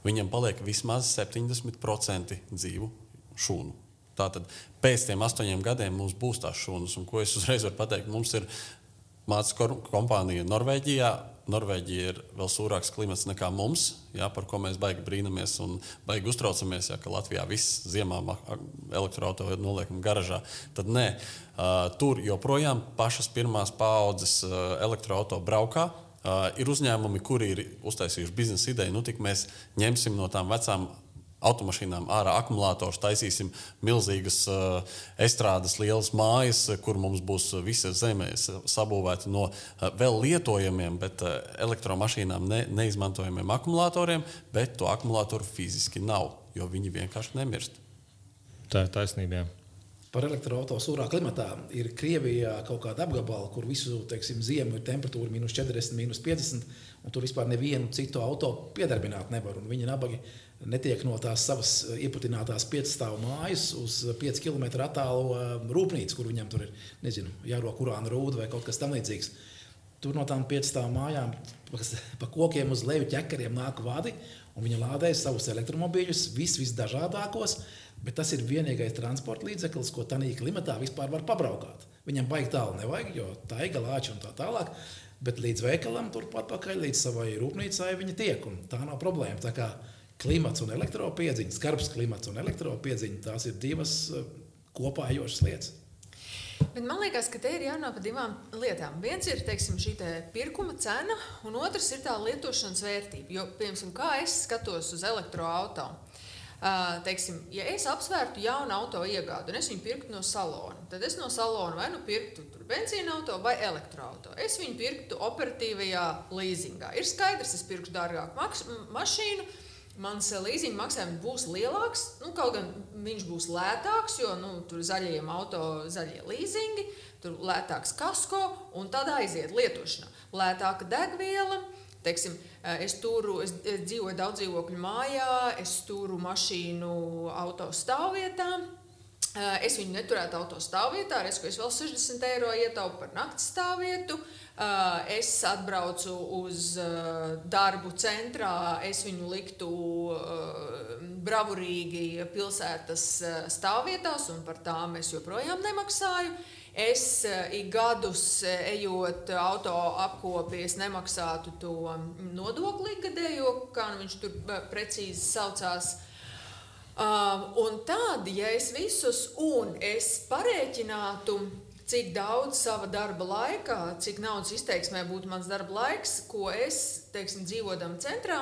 Viņam paliek vismaz 70% dzīvu šūnu. Tātad pēc tam astoņiem gadiem mums būs tās šūnas. Un ko es uzreiz varu pateikt? Mums ir mācību kompānija Norvēģijā, Norvēģija ir vēl sūrāks klimats nekā mums, jā, par ko mēs baigi brīnamies un baigi uztraucamies, ja Latvijā viss ziemā elektroautorāta noliekam garažā. Tad nē, tur joprojām pašas pirmās paudzes uh, elektroautorāta braukā. Uh, ir uzņēmumi, kuri ir uztaisījuši biznesa ideju, nu tik mēs ņemsim no tām vecām automašīnām ārā akumulators, taisīsim milzīgas uh, estrādes, lielas mājas, kur mums būs visa zeme sabūvēta no uh, vēl lietojamiem, bet uh, elektromašīnām ne, neizmantojamiem akumulatoriem, bet to akumulatoru fiziski nav, jo viņi vienkārši nemirst. Tā ir taisnība. Jā. Par elektroautorātu sūrā klimatā ir Krievijā kaut kāda apgabala, kur visu teiksim, ziemu ir temperatūra minus 40, minus 50, un tur vispār nevienu citu auto piedarbināt nevar. Viņi nabaga netiek no tās savas ieputinātās piecstāvu mājas uz 5 km attālu rūpnīcu, kur viņam tur ir nezinu, jārok urāna rūda vai kaut kas tamlīdzīgs. Tur no tām piecstāvu mājām pa kokiem uz leju ķekariem nāk vadi, un viņi lādē savus elektromobīļus, vis, visdažādākos. Bet tas ir vienīgais transporta līdzeklis, ko tādā klimatā vispār var pabraukāt. Viņam baigi tālu nevajag, jo tā ir galāča un tā tālāk. Bet līdz veikalam, turpat pakaļ, līdz savai rūpnīcai viņi tiek. Tā nav problēma. Tā kā klimats un elektropiedziņa, skarbs klimats un elektropiedziņa, tās ir divas eh, kopā ejošas lietas. Bet man liekas, ka te ir jārunā par divām lietām. Viens ir teiksim, šī te pirkuma cena, un otrs ir tā lietošanas vērtība. Jo, piemēram, kā es skatos uz elektroautorātu, Uh, teiksim, ja es apsvērtu jaunu auto iegādi un es viņu pirktu no salona, tad es no salona vai nu pirktu benzīna auto vai elektroautorātu. Es viņu pirktu operatīvajā leasingā. Ir skaidrs, es pirkšu dārgāku mašīnu mans eh, leasing maksājums būs lielāks. Nu, kaut gan viņš būs lētāks, jo nu, tur zaļajiem auto zaļie leasingi, tur lētāks kasko un tad aiziet lietošanā. Lētāka degviela. Teiksim, eh, es, turu, es, es dzīvoju daudz dzīvokļu mājā, es turu mašīnu auto stāvvietā. Eh, es viņu neturētu auto stāvvietā, es, es vēl 60 eiro ietaupu par naktas stāvvietu. Uh, es atbraucu uz eh, darbu centrā, es viņu liktu eh, bravurīgi pilsētas stāvvietās, un par tām es joprojām nemaksāju. Es ik gadus ejot auto apkopi, es nemaksātu to nodokli gadējo, kā nu viņš tur precīzi saucās. Um, un tad, ja es visus un es parēķinātu, cik daudz sava darba laikā, cik naudas izteiksmē būtu mans darba laiks, ko es, teiksim, dzīvodam centrā,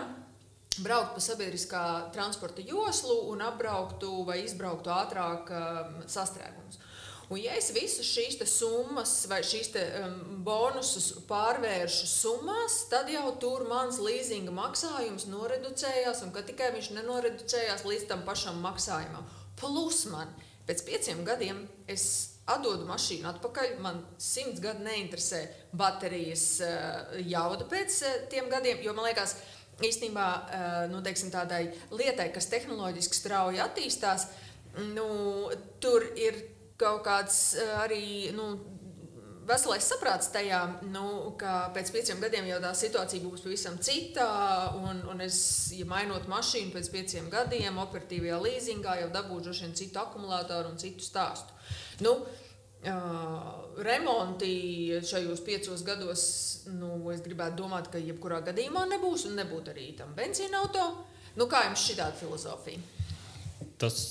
braukt pa sabiedriskā transporta joslu un apbrauktu vai izbrauktu ātrāk um, sastrēgumus. Un, ja es visas šīs summas vai šīs te, um, bonusus pārvēršu summās, tad jau tur mans leasinga maksājums noreducējās, un tikai viņš nenoreducējās līdz tam pašam maksājumam. Plus man pēc pieciem gadiem es atdodu mašīnu atpakaļ. Man simts gadi neinteresē baterijas uh, jauda pēc uh, tiem gadiem, jo man liekas, īstenībā uh, nu, teiksim, tādai lietai, kas tehnoloģiski strauji attīstās, nu, tur ir kaut kāds arī. Nu, Veselais saprāts tajā, nu, ka pēc pieciem gadiem jau tā situācija būs pavisam cita. Un, un es, ja mainot mašīnu pēc pieciem gadiem, operatīvajā līzingā jau dabūšu citu akumulātoru un citu stāstu. Nu, Uh, remonti šajos piecos gados, nu, es gribētu domāt, ka jebkurā gadījumā nebūs un nebūtu arī tam benzīna auto. Nu, kā jums šī tāda filozofija? Tas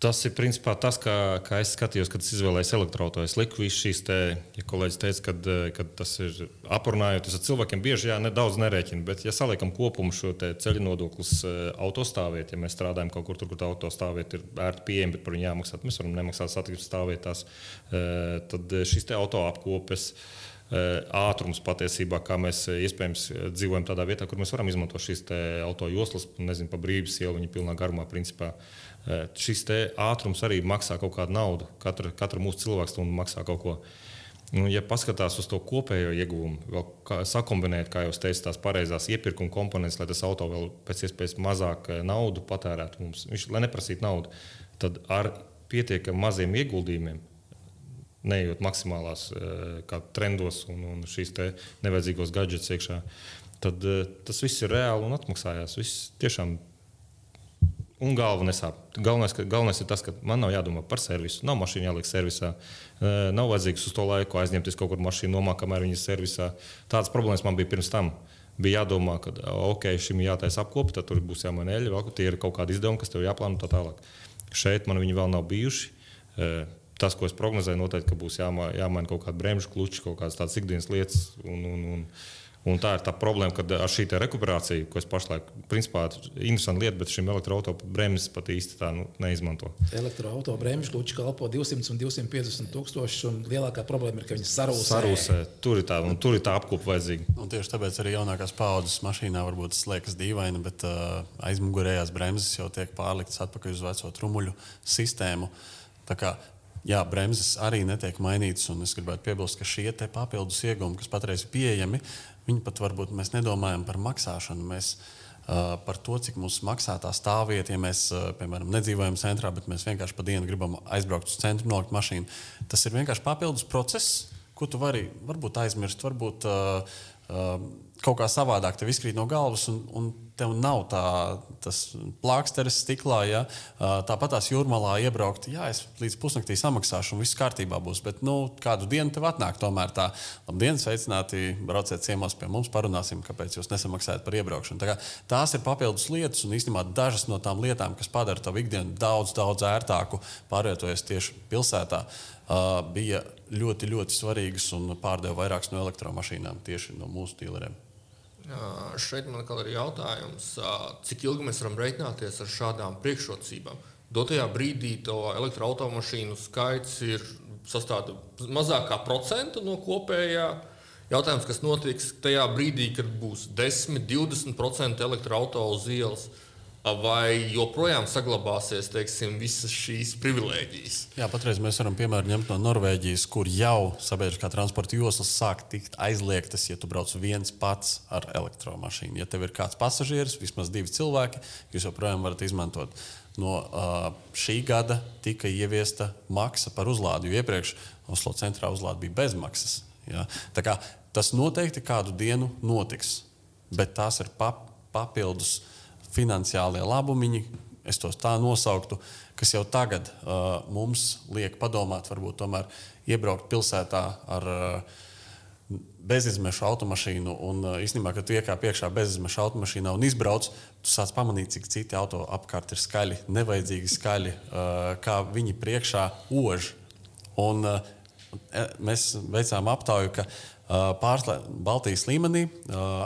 Tas ir principā tas, kā, kā es skatījos, kad es izvēlējos elektroautorātu. Es liku visu šīs, te, ja kolēģis teica, kad, kad tas ir aprunājot ar cilvēkiem, bieži jā, nedaudz nerēķina. Bet, ja saliekam kopumu šo ceļu nodoklis eh, autostāvvietā, ja mēs strādājam kaut kur, tur, kur autostāvvieta ir ērti pieejama, bet par viņu jāmaksā, mēs varam nemaksāt satiksmes stāvvietās, eh, tad šis autoapkopes eh, ātrums patiesībā, kā mēs iespējams dzīvojam tādā vietā, kur mēs varam izmantot šīs auto joslas, nezinu, pa brīvības ielu, viņa pilnā garumā, principā. Šis ātrums arī maksā kaut kādu naudu. Katra, katra mūsu cilvēks to maksā kaut ko. Nu, ja paskatās uz to kopējo ieguvumu, vēl kā, sakombinēt, kā jau teicu, tās pareizās iepirkuma komponentes, lai tas auto vēl pēc iespējas mazāk naudu patērētu mums, viņš, lai neprasītu naudu, tad ar pietiekami maziem ieguldījumiem, neejot maksimālās trendos un, un šīs nevajadzīgos gadgets iekšā, tad tas viss ir reāli un atmaksājās. Viss tiešām Un galva nesāp. Galvenais, ka, galvenais ir tas, ka man nav jādomā par servisu. Nav mašīna jāliek servisā. Nav vajadzīgs uz to laiku aizņemties kaut kur mašīnu nomā, kamēr viņa ir servisā. Tādas problēmas man bija pirms tam. Bija jādomā, ka ok, šim ir jātaisa apkopa, tad tur būs jāmaina eļļa, tie ir kaut kādi izdevumi, kas tev jāplāno tā tālāk. Šeit man viņi vēl nav bijuši. Tas, ko es prognozēju, noteikti būs jāma, jāmaina kaut kāda bremžu kluča, kaut kādas tādas ikdienas lietas. Un, un, un, Un tā ir tā problēma, ka ar šī rekuperāciju, ko es pašlaik, principā, ir interesanta lieta, bet šim elektroautorāta bremzes pat īsti tā nu, neizmanto. Elektroautorāta bremzes gluži kalpo 200 un 250 tūkstoši, un lielākā problēma ir, ka viņas sarūsē. sarūsē. Tur ir tā, un tur ir tā apkopa vajadzīga. Un tieši tāpēc arī jaunākās paudzes mašīnā varbūt tas liekas dīvaini, bet uh, aizmugurējās bremzes jau tiek pārliktas atpakaļ uz veco trumuļu sistēmu. Tā kā Jā, bremzes arī netiek mainītas, un es gribētu piebilst, ka šie papildus iegūmi, kas patreiz ir pieejami, Viņi pat varbūt mēs nedomājam par maksāšanu. Mēs, uh, par to, cik mums maksā tā stāvvieta, ja mēs, uh, piemēram, nedzīvojam centrā, bet mēs vienkārši pa dienu gribam aizbraukt uz centru, nolikt mašīnu. Tas ir vienkārši papildus process, ko tu vari varbūt aizmirst, varbūt uh, uh, kaut kā savādāk tev izkrīt no galvas, un, un tev nav tā, tas plāksteris stiklā. Ja? Tāpat tās jūrmalā iebraukt, jā, es līdz pusnaktī samaksāšu, un viss kārtībā būs. Bet nu, kādu dienu tev atnāk tomēr tā, labdien, sveicināti, brauciet ciemos pie mums, parunāsim, kāpēc jūs nesamaksājat par iebraukšanu. Tā kā, tās ir papildus lietas, un īstenībā dažas no tām lietām, kas padara tavu ikdienu daudz, daudz ērtāku, pārvietoties tieši pilsētā. Bija ļoti, ļoti svarīgas un pārdeva vairākas no elektromašīnām tieši no mūsu dealeriem. Šeit man ir jautājums, cik ilgi mēs varam reiķināties ar šādām priekšrocībām. Dotajā brīdī to elektroautomašīnu skaits ir sastāvda mazākā procenta no kopējā. Jautājums, kas notiks tajā brīdī, kad būs 10, 20% elektroautorāta uz ielas, vai joprojām saglabāsies teiksim, visas šīs privilēģijas. Jā, patreiz mēs varam piemēram ņemt no Norvēģijas, kur jau sabiedriskā transporta joslas sāk tikt aizliegtas, ja tu brauc viens pats ar elektromašīnu. Ja tev ir kāds pasažieris, vismaz divi cilvēki, jūs joprojām varat izmantot. No uh, šī gada tika ieviesta maksa par uzlādi, jo iepriekš Oslo centrā uzlāde bija bezmaksas. Ja? Tas noteikti kādu dienu notiks, bet tās ir pap papildus uh, finansiālie labumiņi, es tos tā nosauktu, kas jau tagad uh, mums liek padomāt, varbūt tomēr iebraukt pilsētā ar uh, bezizmešu automašīnu. Un uh, īstenībā, kad tu iekāp iekšā bezizmešu automašīnā un izbrauc, tu sāc pamanīt, cik citi auto apkārt ir skaļi, nevajadzīgi skaļi, uh, kā viņi priekšā ož. Un, uh, mēs veicām aptauju, ka Pārslē, Baltijas līmenī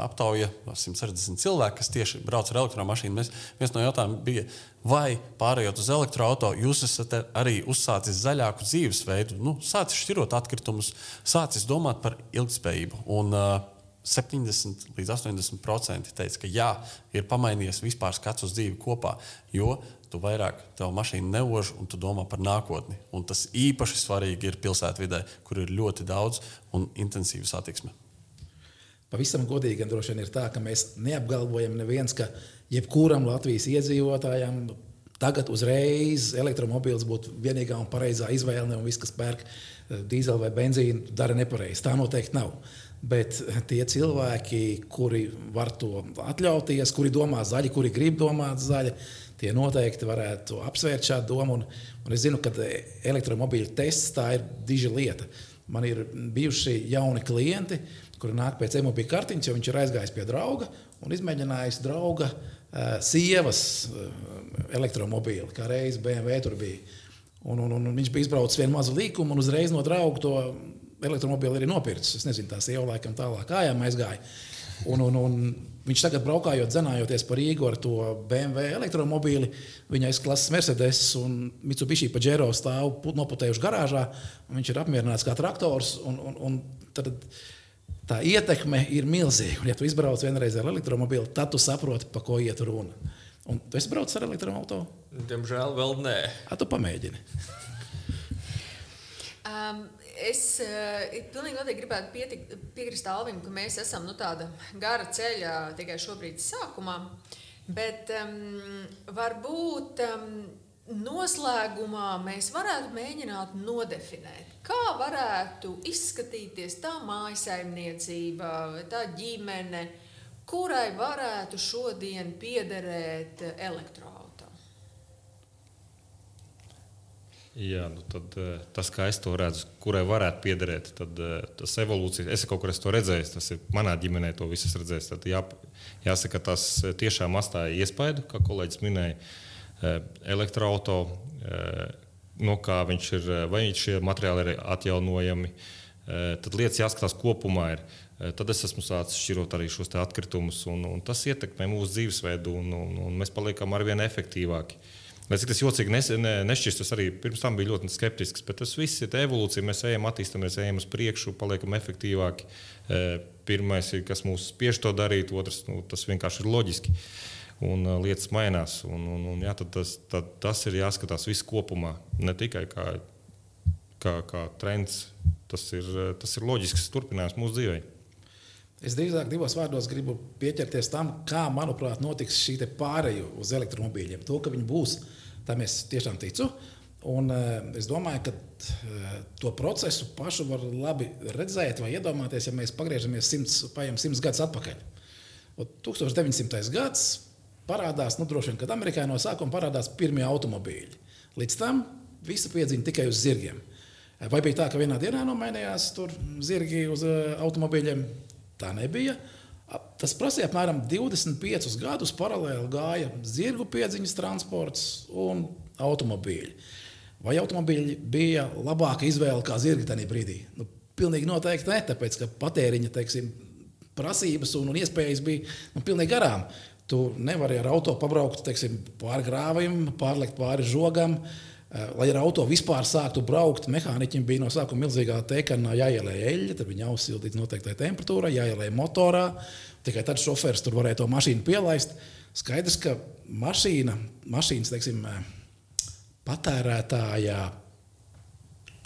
aptauja 160 cilvēku, kas tieši brauc ar elektromašīnu. Mēs, viens no jautājumiem bija, vai pārējot uz elektroautorātu, jūs esat arī uzsācis zaļāku dzīvesveidu, nu, sācis šķirot atkritumus, sācis domāt par ilgspējību. Un, uh, 70 līdz 80% teica, ka jā, ir pamainījies vispār skats uz dzīvi kopā, jo tu vairāk tev mašīna neož un tu domā par nākotni. Un tas īpaši svarīgi ir pilsētvidē, kur ir ļoti daudz un intensīva satiksme. Pavisam godīgi droši vien ir tā, ka mēs neapgalvojam neviens, ka jebkuram Latvijas iedzīvotājam tagad uzreiz elektromobīls būtu vienīgā un pareizā izvēle, un viss, kas pērk eh, dīzeļu vai benzīnu, dara nepareizi. Tā noteikti nav. Bet tie cilvēki, kuri var to atļauties, kuri domā zaļi, kuri grib domāt zaļi, tie noteikti varētu apsvērt šādu domu. Un, un es zinu, ka elektromobīļu tests tā ir diža lieta. Man ir bijuši jauni klienti, kuri nāk pēc e-mobīļa kartiņas, jo viņš ir aizgājis pie drauga un izmēģinājis drauga uh, sievas uh, elektromobīli, kā reizes BMW tur bija. Un, un, un viņš bija izbraucis vienu mazu līkumu un uzreiz no drauga to elektromobīli arī nopircis. Es nezinu, tās sieva laikam tālāk kājām aizgāja. Un, un, un viņš tagad braukājot, dzenājoties par Rīgu ar to BMW elektromobīli, viņa izklases Mercedes un Mitsubishi Pajero stāv noputējuši garāžā. Viņš ir apmierināts kā traktors. Un, un, un tad, tā ietekme ir milzīga. Un, ja tu izbrauc vienreiz ar elektromobīli, tad tu saproti, pa ko iet runa. Un tu esi braucis ar elektroautorātu? Diemžēl vēl nē. A, tu pamēģini. Um, es uh, pilnīgi noteikti gribētu pietik, piekrist Alvim, ka mēs esam nu, tāda gara ceļa tikai šobrīd sākumā. Bet um, varbūt um, noslēgumā mēs varētu mēģināt nodefinēt, kā varētu izskatīties tā mājsaimniecība, tā ģimene, kurai varētu šodien piederēt elektroautorāts. Jā, nu tad, eh, tas, kā es to redzu, kurai varētu piederēt, tad eh, tas evolūcijas, es kaut kur esmu to redzējis, tas ir manā ģimenē, to viss redzējis. Tad jā, jāsaka, tas eh, tiešām atstāja iespaidu, kā kolēģis minēja, elektroautorāta, no kā viņš ir, vai šie materiāli ir atjaunojami. Tad lietas jāskatās kopumā. Ir. Tad es esmu sācis šķirot arī šos atkritumus, un, un tas ietekmē mūsu dzīvesveidu, un, un, un mēs paliekam arvien efektīvāki. Uh, Lai cik tas jocīgi nes, ne, nešķist, tas arī pirms tam bija ļoti skeptisks. Bet tas viss ir evolūcija. Mēs ejam, attīstāmies, ejam uz priekšu, paliekam efektīvāki. E, pirmais ir, kas mūs spiež to darīt, otrs nu, tas vienkārši ir loģiski. Un uh, lietas mainās. Un, un, un, jā, tas, tad, tas ir jāskatās viss kopumā, ne tikai kā, kā, kā trends. Tas ir, tas ir loģisks turpinājums mūsu dzīvei. Es drīzāk divos vārdos gribu pieķerties tam, kā, manuprāt, notiks šī pārējai uz elektromobīļiem. To, ka viņi būs, tam es tiešām ticu. Un, uh, es domāju, ka uh, to procesu pašu var labi redzēt vai iedomāties, ja mēs pagriežamies simts, paiem simts gadus atpakaļ. Un 1900. gads parādās, nu, droši vien, kad Amerikā no sākuma parādās pirmie automobīļi. Līdz tam visi piedzima tikai uz zirgiem. Vai bija tā, ka vienā dienā nomainījās zirgi uz automobīļiem? Tā nebija. Tas prasīja apmēram 25 gadus. Paralēli gāja zirgu piedziņas transports un automobīļi. Vai automobīļi bija labāka izvēle kā zirgi tajā brīdī? Nu, pilnīgi noteikti ne, tāpēc ka patēriņa teiksim, prasības un, un iespējas bija nu, pilnīgi garām. Tu nevari ar auto pabraukt teiksim, pāri grāvim, pārlikt pāri žogam. Uh, lai ar auto vispār sāktu braukt, mehāniķim bija no sākuma milzīgā teikana jāielēj eļļa, tad viņa jāuzsilda līdz noteiktai temperatūrai, jāielēj motorā. Tikai tad šofērs tur varēja to mašīnu pielaist. Skaidrs, ka mašīna, mašīnas teiksim, eh, patērētāja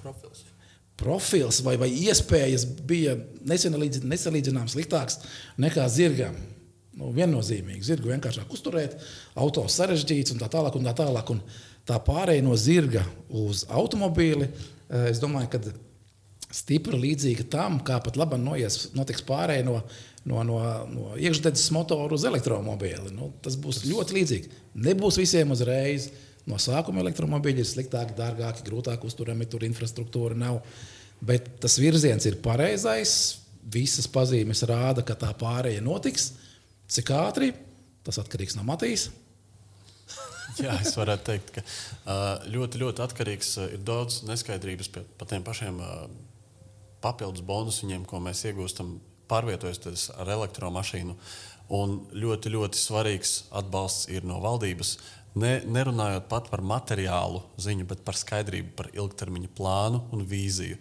profils. profils vai, vai iespējas bija nesalīdzināms sliktāks nekā zirgam. Nu, viennozīmīgi, zirgu vienkāršāk uzturēt, auto sarežģīts un tā tālāk. Un tā tālāk. Un, uh, tā pārēja no zirga uz automobīli, eh, es domāju, ka stipri līdzīga tam, kā pat labi noies, notiks pārēja no, no, no, no iekšdedzes motora uz elektromobīli. Nu, tas būs ļoti līdzīgi. Nebūs visiem uzreiz. No sākuma elektromobīļi ir sliktāki, dārgāki, grūtāk uzturami, tur infrastruktūra nav. Bet tas virziens ir pareizais. Visas pazīmes rāda, ka tā pārēja notiks. Cik ātri tas atkarīgs no Matīs. Jā, es varētu teikt, ka ļoti, ļoti atkarīgs ir daudz neskaidrības par tiem pašiem papildus bonusiem, ko mēs iegūstam pārvietojoties ar elektromašīnu. Un ļoti, ļoti svarīgs atbalsts ir no valdības. Ne, nerunājot pat par materiālu ziņu, bet par skaidrību par ilgtermiņa plānu un vīziju.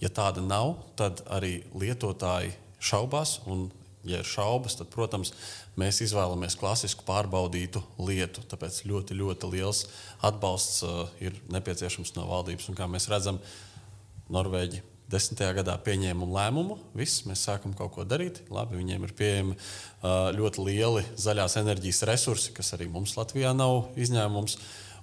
Ja tāda nav, tad arī lietotāji šaubās un ja ir šaubas, tad, protams, mēs izvēlamies klasisku pārbaudītu lietu. Tāpēc ļoti, ļoti liels atbalsts uh, ir nepieciešams no valdības. Un, kā mēs redzam, Norvēģi desmitajā gadā pieņēma lēmumu, viss, mēs sākam kaut ko darīt. Labi, viņiem ir pieejami uh, ļoti lieli zaļās enerģijas resursi, kas arī mums Latvijā nav izņēmums.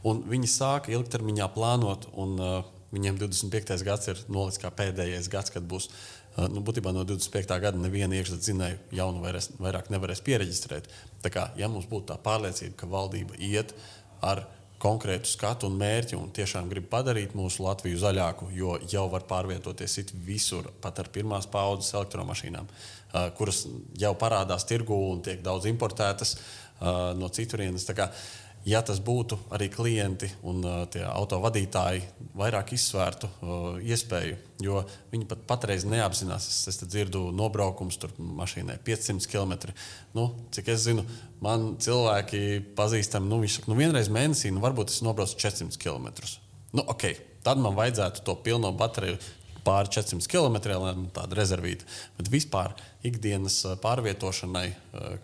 Un viņi sāka ilgtermiņā plānot, un uh, viņiem 25. gads ir nolikts kā pēdējais gads, kad būs nu, būtībā no 25. gada neviena iekšzemes jaunu vairs, vairāk nevarēs pieregistrēt. Tā kā, ja mums būtu tā pārliecība, ka valdība iet ar konkrētu skatu un mērķi un tiešām grib padarīt mūsu Latviju zaļāku, jo jau var pārvietoties visur, pat ar pirmās paudzes elektromašīnām, kuras jau parādās tirgū un tiek daudz importētas no citurienes ja tas būtu arī klienti un uh, tie autovadītāji vairāk izsvērtu uh, iespēju, jo viņi pat patreiz neapzinās, es, es dzirdu nobraukums tur mašīnai 500 km. Nu, cik es zinu, man cilvēki pazīstami, nu, viņš saka, nu, vienreiz mēnesī, nu, varbūt es nobraucu 400 km. Nu, okay, tad man vajadzētu to pilno bateriju pāri 400 km, lai tāda rezervīta. Bet vispār ikdienas pārvietošanai,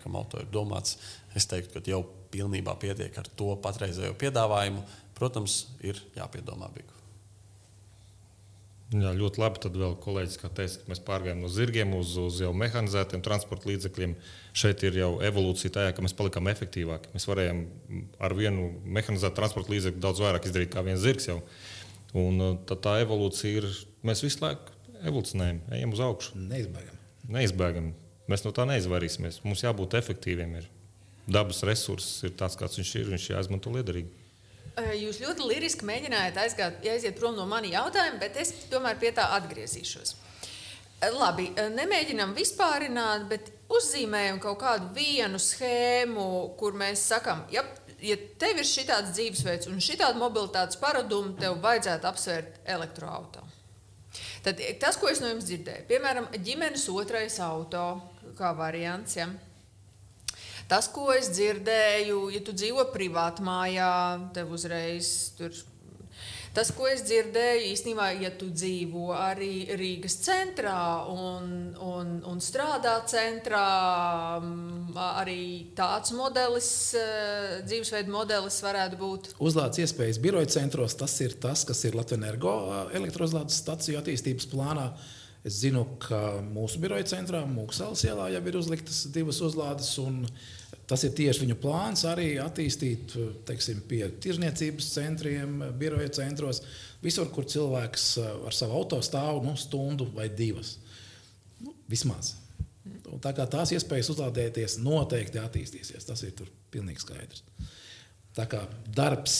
kam auto ir domāts, es teiktu, ka jau pilnībā pietiek ar to patreizējo piedāvājumu. Protams, ir jāpiedomā bigu. Jā, ļoti labi. Tad vēl kolēģis teica, ka mēs pārgājām no zirgiem uz, uz jau mehanizētiem transporta līdzekļiem. Šeit ir jau evolūcija tajā, ka mēs palikām efektīvāki. Mēs varējām ar vienu mehanizētu transporta līdzekli daudz vairāk izdarīt kā viens zirgs. Jau. Un uh, tad tā evolūcija ir, mēs visu laiku evolūcionējam, ejam uz augšu. Neizbēgam. Neizbēgam. Mēs no tā neizvairīsimies. Mums jābūt efektīviem. Ir dabas resurss ir tāds, kāds viņš ir, viņš jāizmanto liederīgi. Jūs ļoti liriski mēģinājāt aizgāt, aiziet prom no mani jautājuma, bet es tomēr pie tā atgriezīšos. Labi, nemēģinām vispārināt, bet uzzīmējam kaut kādu vienu schēmu, kur mēs sakām, ja, ja tev ir šāds dzīvesveids un šāda mobilitātes paraduma, tev vajadzētu apsvērt elektroautorātu. Tad tas, ko es no jums dzirdēju, piemēram, ģimenes otrais auto kā variants. Ja? Tas, ko es dzirdēju, ja tu dzīvo privātā mājā, tev uzreiz tur. Tas, ko es dzirdēju, īstenībā, ja tu dzīvo arī Rīgas centrā un, un, un strādā centrā, arī tāds modelis, eh, dzīvesveidu modelis varētu būt. Uzlādes iespējas biroja centros, tas ir tas, kas ir Latvijas energo elektrozlādes staciju attīstības plānā. Es zinu, ka mūsu biroja centrā, Mūksāles ielā, jau ir uzliktas divas uzlādes. Tas ir tieši viņu plāns arī attīstīt teiksim, pie tirzniecības centriem, biroja centros, visur, kur cilvēks eh, ar savu auto stāv nu, stundu vai divas. Nu, vismaz. Un tā kā tās iespējas uzlādēties noteikti attīstīsies, tas ir pilnīgi skaidrs. Tā kā darbs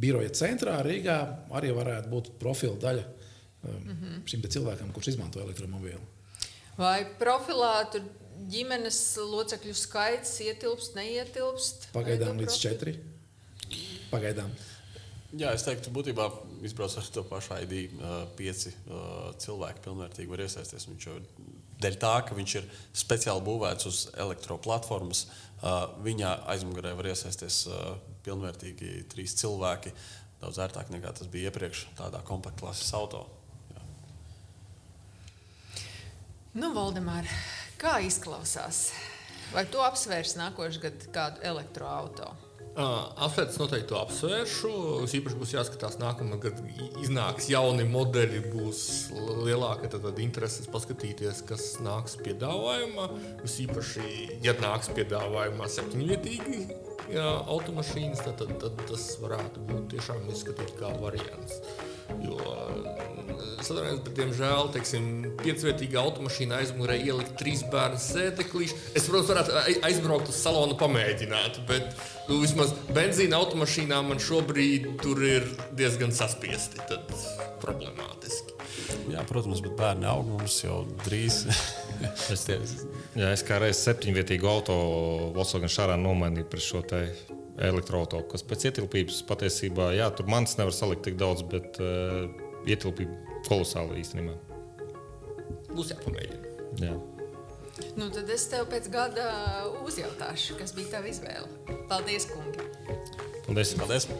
biroja centrā Rīgā arī varētu būt profila daļa mm -hmm. šim cilvēkam, kurš izmanto elektromobīlu. Vai profilā tur ģimenes locekļu skaits ietilpst, neietilpst? Pagaidām līdz četri. Pagaidām. Jā, es teiktu, būtībā izbrauc ar to pašu ID. Pieci cilvēki pilnvērtīgi var iesaistīties. Viņš jau dēļ tā, ka viņš ir speciāli būvēts uz elektroplatformas, viņa aizmugurē var iesaistīties pilnvērtīgi trīs cilvēki. Daudz ērtāk nekā tas bija iepriekš tādā kompaktklases auto. Nu, Valdemār, kā izklausās? Vai tu apsvērsi nākošais gads kādu elektroautorātu? Uh, Apsvērts noteikti apsvēršu. Es īpaši būs jāskatās, nākamā gada iznāks jauni modeļi, būs lielāka tad, tad interese paskatīties, kas nāks piedāvājumā. Es īpaši, ja nāks piedāvājumā septiņvietīgi jā, automašīnas, tad, tad, tad tas varētu būt tiešām izskatīt kā variants. Jo sadarbojamies, bet, diemžēl, teiksim, piecvietīga automašīna aizmugurē ielikt trīs bērnu sēdeklīšu. Es, protams, varētu aizbraukt uz salonu pamēģināt, bet nu, vismaz benzīna automašīnā man šobrīd tur ir diezgan saspiesti. Tad problemātiski. Jā, protams, bet bērni aug mums jau drīz. es, tie, jā, es kā reizes septiņvietīgu auto Volkswagen šārā nomainīju pret šo te elektroautorātu, kas pēc ietilpības patiesībā, jā, tur manis nevar salikt tik daudz, bet uh, ietilpība kolosāla īstenībā. Būs jāpamēģina. Jā. Nu, tad es tev pēc gada uzjautāšu, kas bija tava izvēle. Paldies, kungi! Paldies! Paldies.